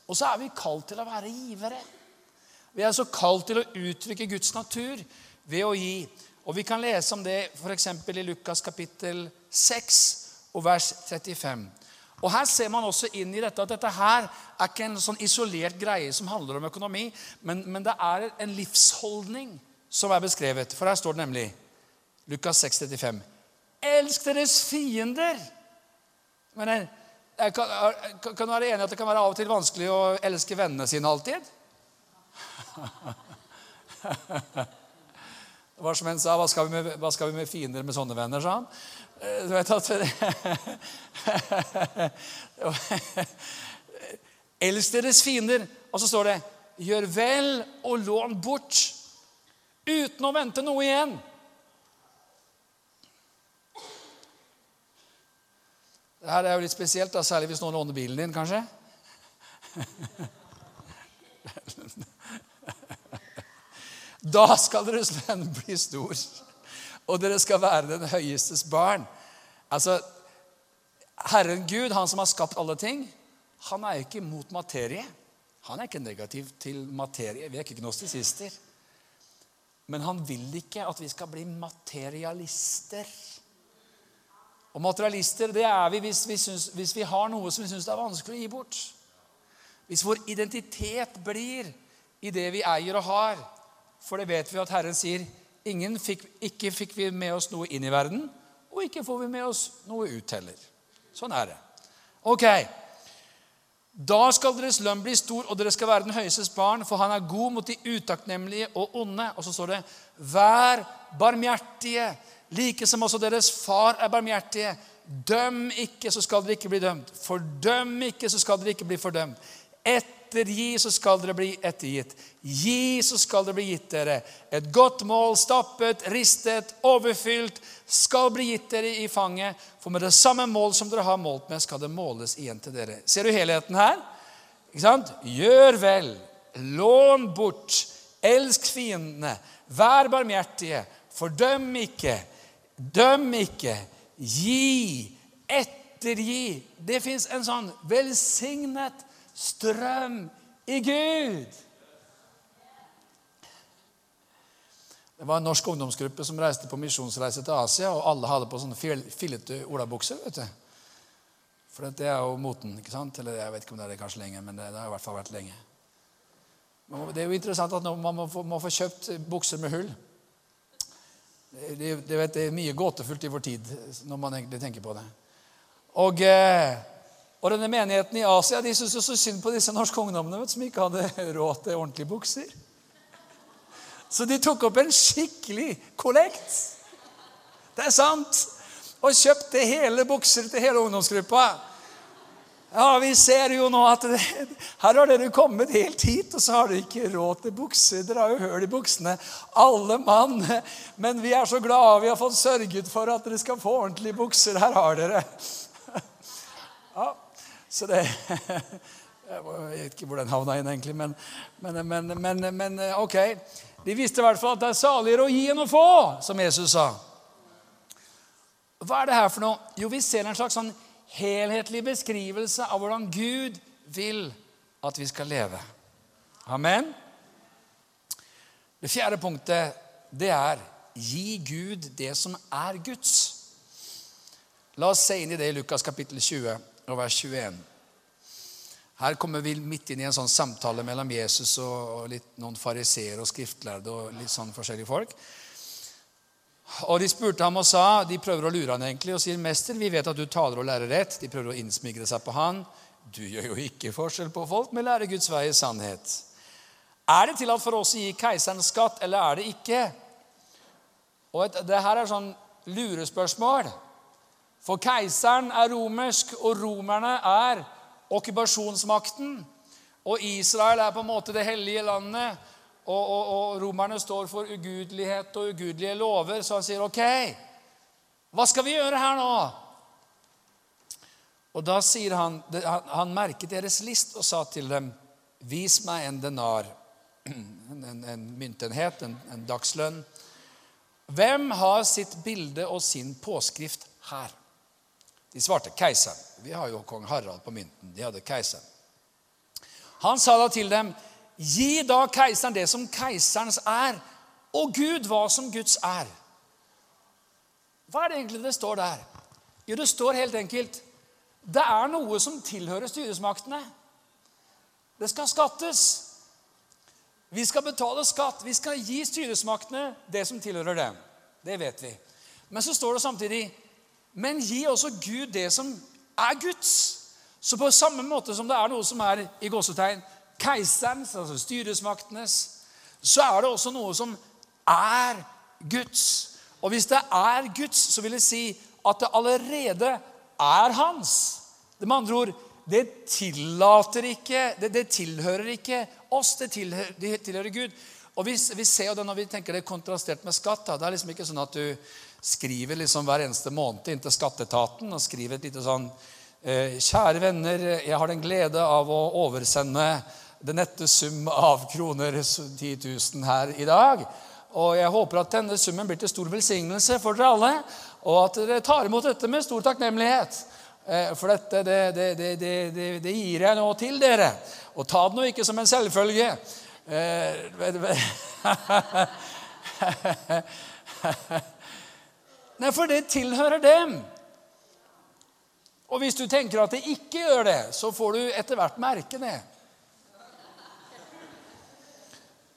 Og så er vi kalt til å være givere. Vi er så kalt til å uttrykke Guds natur ved å gi. Og Vi kan lese om det f.eks. i Lukas kapittel 6 og vers 35. Og Her ser man også inn i dette at dette her er ikke en sånn isolert greie som handler om økonomi, men, men det er en livsholdning som er beskrevet. For her står det nemlig Lukas 6, 35. Elsk deres fiender. Men jeg kan, kan, du være enig i at det kan være av og til vanskelig å elske vennene sine alltid? Det var som en sa hva skal, med, hva skal vi med, fiender med sånne venner, sa han. Eh, du vet at Elsk deres fiender. Og så står det Gjør vel og lån bort uten å vente noe igjen. Det her er jo litt spesielt, da, særlig hvis noen låner bilen din, kanskje. Da skal deres lønn bli stor, og dere skal være den høyestes barn. Altså, Herren Gud, han som har skapt alle ting, han er ikke mot materie. Han er ikke negativ til materie. Vi er ikke gnostisister. Men han vil ikke at vi skal bli materialister. Og materialister det er vi hvis vi, synes, hvis vi har noe som vi syns er vanskelig å gi bort. Hvis vår identitet blir i det vi eier og har, for det vet vi at Herren sier ingen fikk, ikke fikk vi med oss noe inn i verden, og ikke får vi med oss noe ut heller. Sånn er det. Ok. Da skal deres lønn bli stor, og dere skal være den høyestes barn, for han er god mot de utakknemlige og onde. Og så står det, vær barmhjertige, like som også deres far er barmhjertige. Døm ikke, så skal dere ikke bli dømt. Fordøm ikke, så skal dere ikke bli fordømt. Et ettergi, så skal dere bli ettergitt. Gi, så skal det bli gitt dere. Et godt mål, stappet, ristet, overfylt, skal bli gitt dere i fanget. For med det samme mål som dere har målt med, skal det måles igjen til dere. Ser du helheten her? Ikke sant? Gjør vel. Lån bort. Elsk fiendene. Vær barmhjertige. Fordøm ikke. Døm ikke. Gi. Ettergi. Det fins en sånn velsignet strøm i Gud. Det var en norsk ungdomsgruppe som reiste på misjonsreise til Asia, og alle hadde på sånne fillete olabukser. vet du. For det er jo moten. ikke sant? Eller Jeg vet ikke om det er det kanskje lenge, men det, har i hvert fall vært lenge. Det er jo interessant at man må få, må få kjøpt bukser med hull. Det, det, det, er mye gåtefullt i vår tid når man egentlig tenker på det. Og eh, og denne menigheten i Asia de syntes jo så synd på disse norske ungdommene som ikke hadde råd til ordentlige bukser. Så de tok opp en skikkelig kollekt. Det er sant. Og kjøpte hele bukser til hele ungdomsgruppa. Ja, Vi ser jo nå at det, her har dere kommet helt hit, og så har dere ikke råd til bukser. Dere har jo høl i buksene, alle mann. Men vi er så glade vi har fått sørget for at dere skal få ordentlige bukser. Her har dere. Ja, så det Jeg vet ikke hvor den havna inn, egentlig, men, men, men, men, ok. De visste i hvert fall at det er saligere å gi enn å få, som Jesus sa. Hva er det her for noe? Jo, vi ser en slags sånn helhetlig beskrivelse av hvordan Gud vil at vi skal leve. Amen. Det fjerde punktet, det er gi Gud det som er Guds. La oss se inn i det i Lukas kapittel 20 og vers 21. Her kommer vi midt inn i en sånn samtale mellom Jesus og, litt, noen fariseere og skriftlærde og litt sånn forskjellige folk. Og De spurte ham og sa, de prøver å lure han egentlig og sier, 'Mester, vi vet at du taler og lærer rett.' De prøver å innsmigre seg på han. 'Du gjør jo ikke forskjell på folk, men lærer Guds vei i sannhet.' 'Er det tillatt for oss å gi keiseren skatt, eller er det ikke?' Og et, det her er sånn lurespørsmål. For keiseren er romersk, og romerne er okkupasjonsmakten. Og Israel er på en måte det hellige landet. Og, og, og romerne står for ugudelighet og ugudelige lover. Så han sier, 'OK, hva skal vi gjøre her nå?' Og da sier han, han merket deres list og sa til dem, 'Vis meg en denar.' En, en, en myntenhet, en, en dagslønn. Hvem har sitt bilde og sin påskrift her? De svarte keiseren. Vi har jo kong Harald på mynten. De hadde keiseren. Han sa da til dem, gi da keiseren det som keiserens er, og Gud hva som Guds er. Hva er det egentlig det står der? Jo, det står helt enkelt det er noe som tilhører styresmaktene. Det skal skattes. Vi skal betale skatt. Vi skal gi styresmaktene det som tilhører dem. Det vet vi. Men så står det samtidig Men gi også Gud det som er Guds. Så på samme måte som det er noe som er i gåsetegn keiserens, altså styresmaktenes, så er det også noe som er Guds. Og hvis det er Guds, så vil det si at det allerede er hans. Det med andre ord det tillater ikke Det, det tilhører ikke oss, det tilhører, det tilhører Gud. Og vi, vi, ser jo det når vi tenker det er kontrastert med skatt. Da. Det er liksom ikke sånn at du skriver liksom hver eneste måned inn til skatteetaten og skriver et lite sånn Eh, kjære venner, jeg har den glede av å oversende den nette sum av kroner 10 000 her i dag. Og jeg håper at denne summen blir til stor velsignelse for dere alle, og at dere tar imot dette med stor takknemlighet. Eh, for dette, det, det, det, det, gir jeg nå til dere. Og ta det nå ikke som en selvfølge. Eh, Nei, for det tilhører dem. Og hvis du tenker at det ikke gjør det, så får du etter hvert merke det.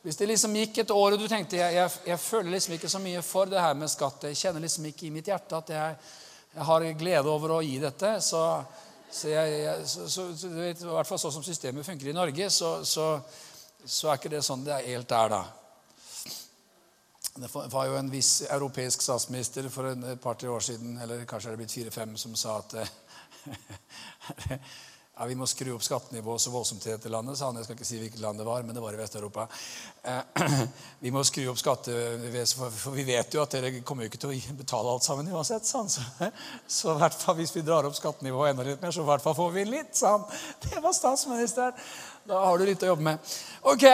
Hvis det liksom gikk et år og du tenkte jeg, jeg, jeg, føler liksom ikke så mye for det her med skatt, jeg kjenner liksom ikke i mitt hjerte at jeg, jeg har glede over å gi dette, så, så, så, så du vet, i hvert fall sånn som systemet funker i Norge, så, er ikke det sånn det er helt er da. Det var jo en viss europeisk statsminister for et par-tre år siden, eller kanskje er det blitt fire-fem, som sa at eh, ja, vi må skru opp skattenivået så voldsomt i dette landet, sa han. Jeg skal ikke si hvilket land det var, men det var i Vest-Europa. Eh, vi må skru opp skattevesenet, for vi vet jo at dere kommer jo ikke til å betale alt sammen uansett. sa han. Så, så hvert fall hvis vi drar opp skattenivået enda litt mer, så hvert fall får vi litt, sa han. Det var statsministeren. Da har du litt å jobbe med. Ok,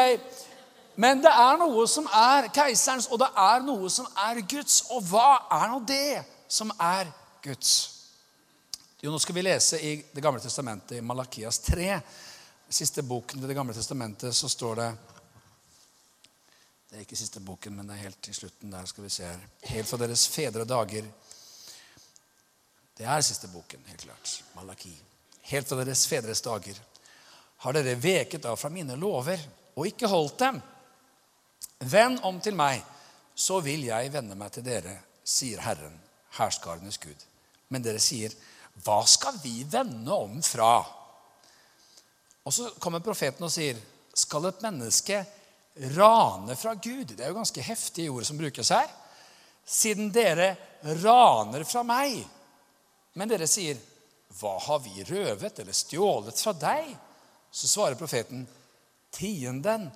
Men det er noe som er keiserens, og det er noe som er Guds. Og hva er nå det som er Guds? Jo, nå skal vi lese i Det gamle testamentet, i Malakias 3. Siste boken i Det gamle testamentet, så står det Det er ikke siste boken, men det er helt til slutten der. skal vi se her. Helt fra deres fedre dager. Det er siste boken, helt klart. Malaki. Helt fra deres fedres dager har dere veket av fra mine lover og ikke holdt dem. Vend om til meg, så vil jeg vende meg til dere, sier Herren, herskarenes Gud. Men dere sier, hva skal vi vende om fra? Og så kommer profeten og sier, skal et menneske rane fra Gud? Det er jo ganske heftige ord som brukes her. Siden dere raner fra meg. Men dere sier, hva har vi røvet eller stjålet fra deg? Så svarer profeten, tienden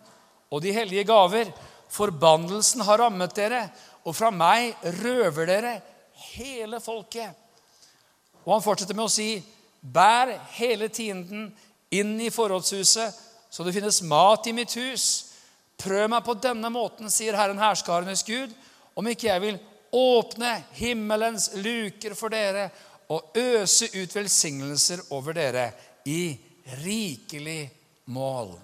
og de hellige gaver. Forbannelsen har rammet dere, og fra meg røver dere hele folket. Og han fortsetter med å si, bær hele tienden inn i forrådshuset, så det finnes mat i mitt hus. Prøv meg på denne måten, sier Herren herskarenes Gud, om ikke jeg vil åpne himmelens luker for dere og øse ut velsignelser over dere i rikelig mål.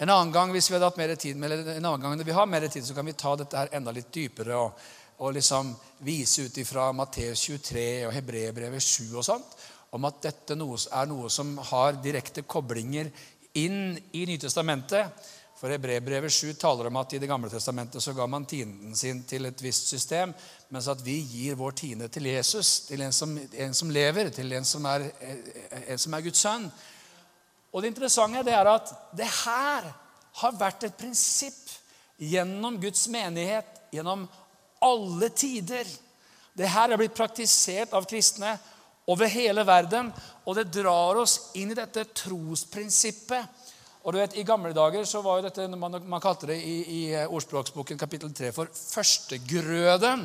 En annen gang hvis vi hadde hatt mer tid, eller en annen gang når vi har mer tid, så kan vi ta dette her enda litt dypere og, og liksom vise ut ifra Matteus 23 og Hebrebrevet 7 og sånt, om at dette er noe som har direkte koblinger inn i Nytestamentet. For Hebrebrevet 7 taler om at i Det gamle testamentet så ga man tienden sin til et visst system, mens at vi gir vår tiende til Jesus, til en som, en som lever, til en som, er, en som, er, Guds sønn. Og Det interessante det er at det her har vært et prinsipp gjennom Guds menighet gjennom alle tider. Det her er blitt praktisert av kristne over hele verden, og det drar oss inn i dette trosprinsippet. Og du vet, I gamle dager så var jo dette, man, man kalte det i, i ordspråksboken kapittel 3 for førstegrøden.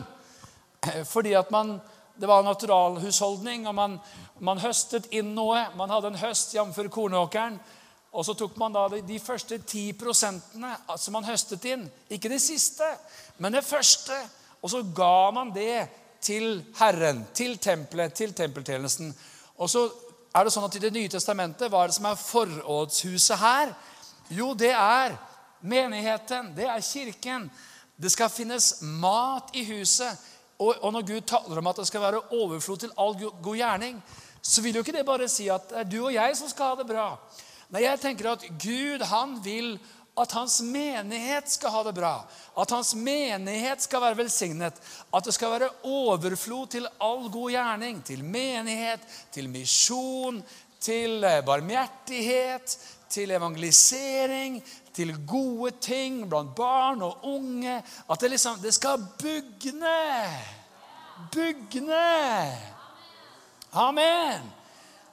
Fordi at man, det var naturalhusholdning, og man, man høstet inn noe. Man hadde en høst, jf. kornåkeren. Og så tok man da de, de første ti prosentene som man høstet inn. Ikke det siste, men det første. Og så ga man det til Herren, til tempelet, til tempeltjenesten. Og så er det sånn at I Det nye testamentet, hva er det som er forrådshuset her? Jo, det er menigheten. Det er kirken. Det skal finnes mat i huset. Og, og når Gud taler om at det skal være overflod til all god gjerning, så vil jo ikke det bare si at det er du og jeg som skal ha det bra. Nei, jeg tenker at Gud han vil at hans menighet skal ha det bra. At hans menighet skal være velsignet. At det skal være overflod til all god gjerning. Til menighet, til misjon, til eh, barmhjertighet, til evangelisering, til gode ting blant barn og unge. At det liksom Det skal bugne. Bugne. Amen.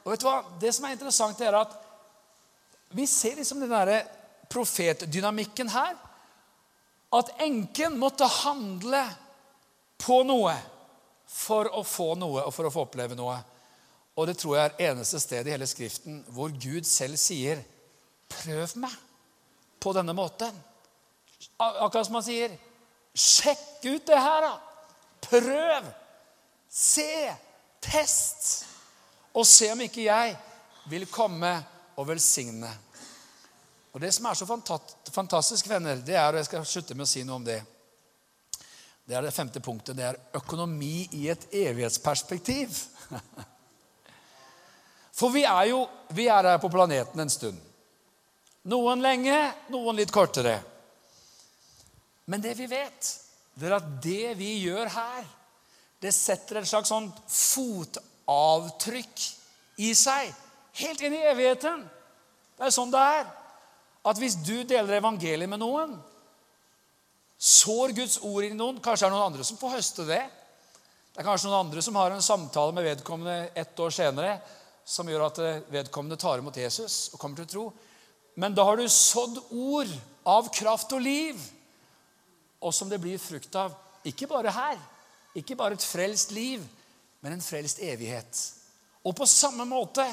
Og vet du hva? Det som er interessant, er at vi ser liksom den derre profetdynamikken her. At enken måtte handle på noe for å få noe og for å få oppleve noe. Og det tror jeg er eneste sted i hele Skriften hvor Gud selv sier, 'Prøv meg på denne måten'. Akkurat som han sier, 'Sjekk ut det her, da. Prøv. Se. Test. Og se om ikke jeg vil komme og velsigne. Og Det som er så fantastisk, venner, det er og jeg skal slutte med å si noe om det, det er det femte punktet. Det er økonomi i et evighetsperspektiv. For vi er jo vi er her på planeten en stund. Noen lenge, noen litt kortere. Men det vi vet, det er at det vi gjør her, det setter et slags sånn fotavtrykk i seg. Helt inn i evigheten. Det er sånn det er at hvis du deler evangeliet med noen, sår Guds ord i noen Kanskje er det noen andre som får høste det. Det er kanskje noen andre som har en samtale med vedkommende ett år senere som gjør at vedkommende tar imot Jesus og kommer til å tro. Men da har du sådd ord av kraft og liv, og som det blir frukt av. Ikke bare her, ikke bare et frelst liv, men en frelst evighet. Og på samme måte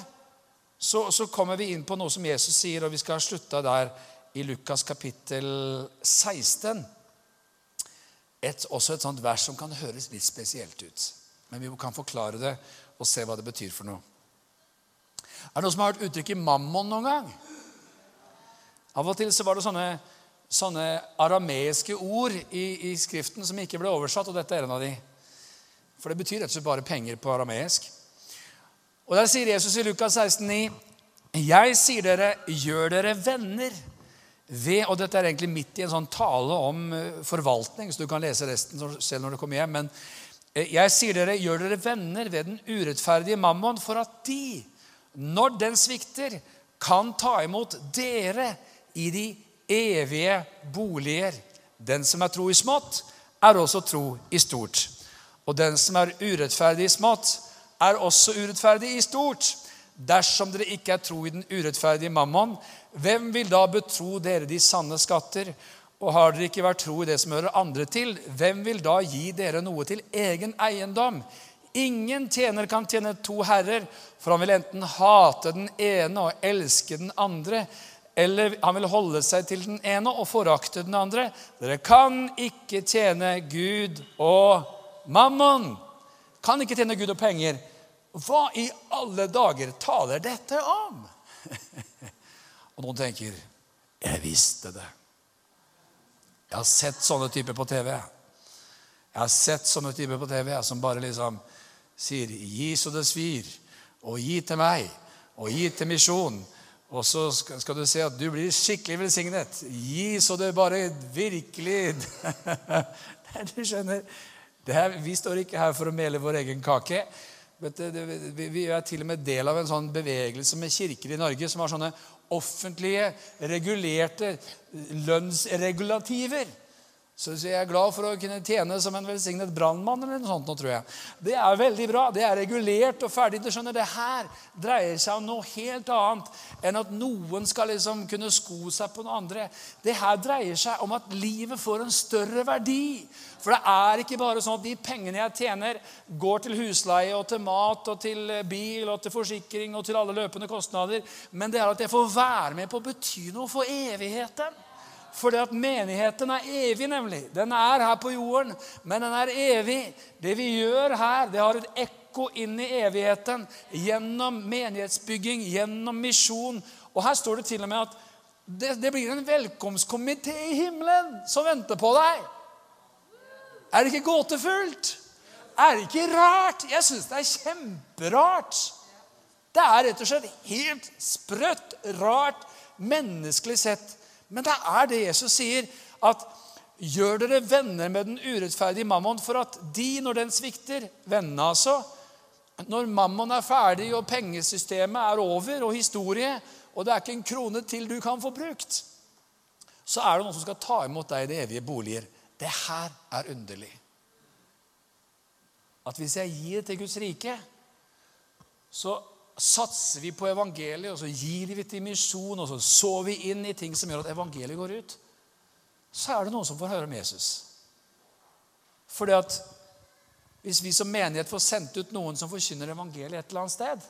så, så, kommer vi inn på noe som Jesus sier, og vi skal slutte der i Lukas kapittel 16. Et, også et sånt vers som kan høres litt spesielt ut. Men vi kan forklare det og se hva det betyr for noe. Er det noen som har hørt uttrykket 'mammon' noen gang? Av og til så var det sånne, sånne arameiske ord i, i, Skriften som ikke ble oversatt, og dette er en av de. For det betyr rett og slett bare penger på arameisk. Og Der sier Jesus i Lukas 16,9.: Jeg sier dere, gjør dere venner ved Og dette er egentlig midt i en sånn tale om eh, forvaltning, så du kan lese resten selv når du kommer hjem. Men eh, jeg sier dere, gjør dere venner ved den urettferdige mammon, for at de, når den svikter, kan ta imot dere i de evige boliger. Den som er tro i smått, er også tro i stort. Og den som er urettferdig i smått, er også urettferdig i stort. Dersom dere ikke er tro i den urettferdige mammon, hvem vil da betro dere de sanne skatter? Og har dere ikke vært tro i det som hører andre til, hvem vil da gi dere noe til egen eiendom? Ingen tjener kan tjene to herrer, for han vil enten hate den ene og elske den andre, eller han vil holde seg til den ene og forakte den andre. Dere kan ikke tjene Gud og mammon. Kan ikke tjene Gud og penger. Hva i alle dager taler dette om? og noen tenker Jeg visste det. Jeg har sett sånne typer på TV. Jeg har sett sånne typer på TV som bare liksom sier 'Gi så det svir', og 'gi til meg', og 'gi til misjon'. Og så skal du se at du blir skikkelig velsignet. Gi så det bare virkelig Du skjønner, her, Vi står ikke her for å mele vår egen kake. Vi er til og med del av en sånn bevegelse med kirker i Norge som har sånne offentlige, regulerte lønnsregulativer. Så jeg er glad for å kunne tjene som en velsignet brannmann. eller noe sånt, nå, tror jeg. Det er veldig bra. Det er regulert og ferdig. Du skjønner, Det her dreier seg om noe helt annet enn at noen skal liksom kunne sko seg på noe andre. Det her dreier seg om at livet får en større verdi. For det er ikke bare sånn at de pengene jeg tjener, går til husleie og til mat og til bil og til forsikring og til alle løpende kostnader. Men det er at jeg får være med på å bety noe for evigheten. Fordi at menigheten er evig, nemlig. Den er her på jorden, men den er evig. Det vi gjør her, det har et ekko inn i evigheten gjennom menighetsbygging, gjennom misjon. Og her står det til og med at det, det blir en velkomstkomité i himmelen som venter på deg. Er det ikke gåtefullt? Er det ikke rart? Jeg syns det er kjemperart. Det er rett og slett helt sprøtt, rart, menneskelig sett men det er det Jesus sier, at gjør dere venner med den urettferdige mammon for at de, når den svikter Vennene, altså. Når mammon er ferdig, og pengesystemet er over, og historie, og det er ikke en krone til du kan få brukt, så er det noen som skal ta imot deg i de evige boliger. Det her er underlig. At hvis jeg gir til Guds rike, så satser vi på evangeliet, og så gir vi til misjon, og så sår vi inn i ting som gjør at evangeliet går ut, så er det noen som får høre om Jesus. Fordi at hvis vi som menighet får sendt ut noen som forkynner evangeliet et eller annet sted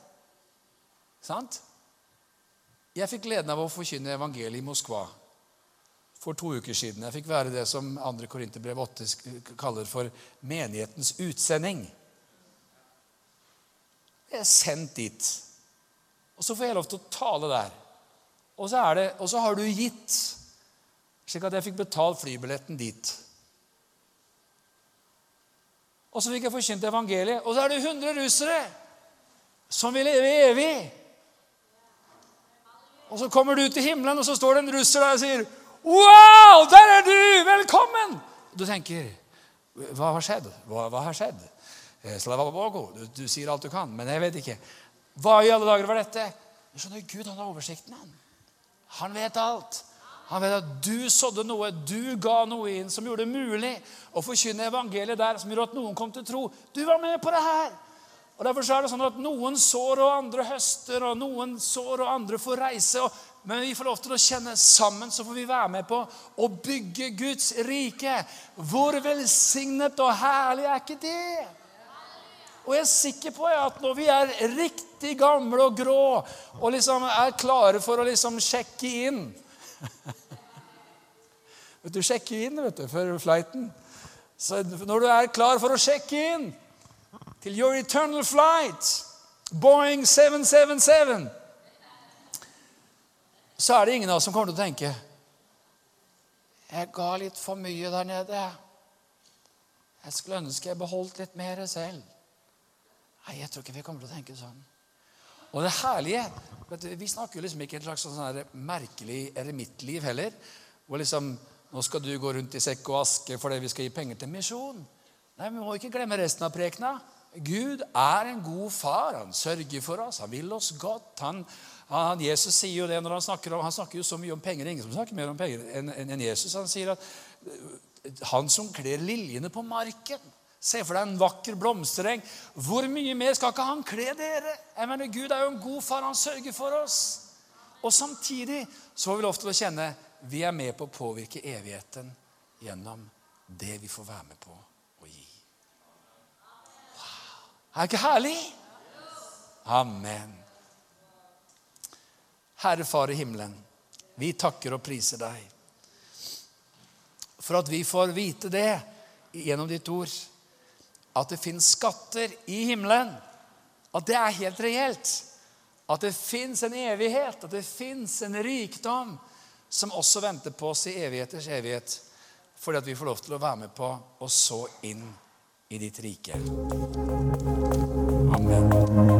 sant? Jeg fikk gleden av å forkynne evangeliet i Moskva for to uker siden. Jeg fikk være det som 2. Korinterbrev 8 kaller for menighetens utsending. Jeg er sendt dit. Og så får jeg lov til å tale der. Og så, det, og så har du gitt, slik at jeg fikk betalt flybilletten dit. Og så fikk jeg forkynt evangeliet. Og så er det 100 russere som vil leve evig. Og så kommer du til himmelen, og så står det en russer der og sier 'Wow, der er du! Velkommen!' Du tenker 'Hva har skjedd? Hva, hva har skjedd?' Eh, du, du sier alt du kan, men jeg vet ikke. Hva i alle dager var dette? Du skjønner, Gud han har oversikten. Han Han vet alt. Han vet at du sådde noe, du ga noe inn som gjorde det mulig å forkynne evangeliet der, som gjorde at noen kom til tro. Du var med på det her. Og Derfor er det sånn at noen sår og andre høster, og noen sår og andre får reise. Og, men vi får lov til å kjenne sammen, så får vi være med på å bygge Guds rike. Hvor velsignet og herlig er ikke det? Og jeg er sikker på at når vi er riktig gamle og grå og liksom er klare for å liksom sjekke inn Vet du, Sjekke inn vet du, før flighten. Så når du er klar for å sjekke inn til your eternal flight, Boeing 777 Så er det ingen av oss som kommer til å tenke Jeg ga litt for mye der nede. Jeg skulle ønske jeg beholdt litt mer selv. Nei, jeg tror ikke vi kommer til å tenke sånn. Og det herlige du, Vi snakker liksom ikke et slags sånn merkelig eremittliv heller. Hvor liksom Nå skal du gå rundt i sekk og aske fordi vi skal gi penger til misjon. Nei, Vi må ikke glemme resten av prekena. Gud er en god far. Han sørger for oss. Han vil oss godt. Han, han, Jesus sier jo det når han snakker om, han snakker jo så mye om penger. Ingen som snakker mer om penger enn en Jesus. Han sier at han som kler liljene på marken Se for deg en vakker blomstereng. Hvor mye mer skal ikke han kle dere? Jeg mener, Gud er jo en god far. Han sørger for oss. Og samtidig så får vi lov til å kjenne vi er med på å påvirke evigheten gjennom det vi får være med på å gi. Wow. Er det ikke herlig? Amen. Herre Far i himmelen, vi takker og priser deg for at vi får vite det gjennom ditt ord at det fins skatter i himmelen. At det er helt reelt. At det fins en evighet, at det fins en rikdom som også venter på oss i evigheters evighet. Fordi at vi får lov til å være med på å så inn i ditt rike. Amen.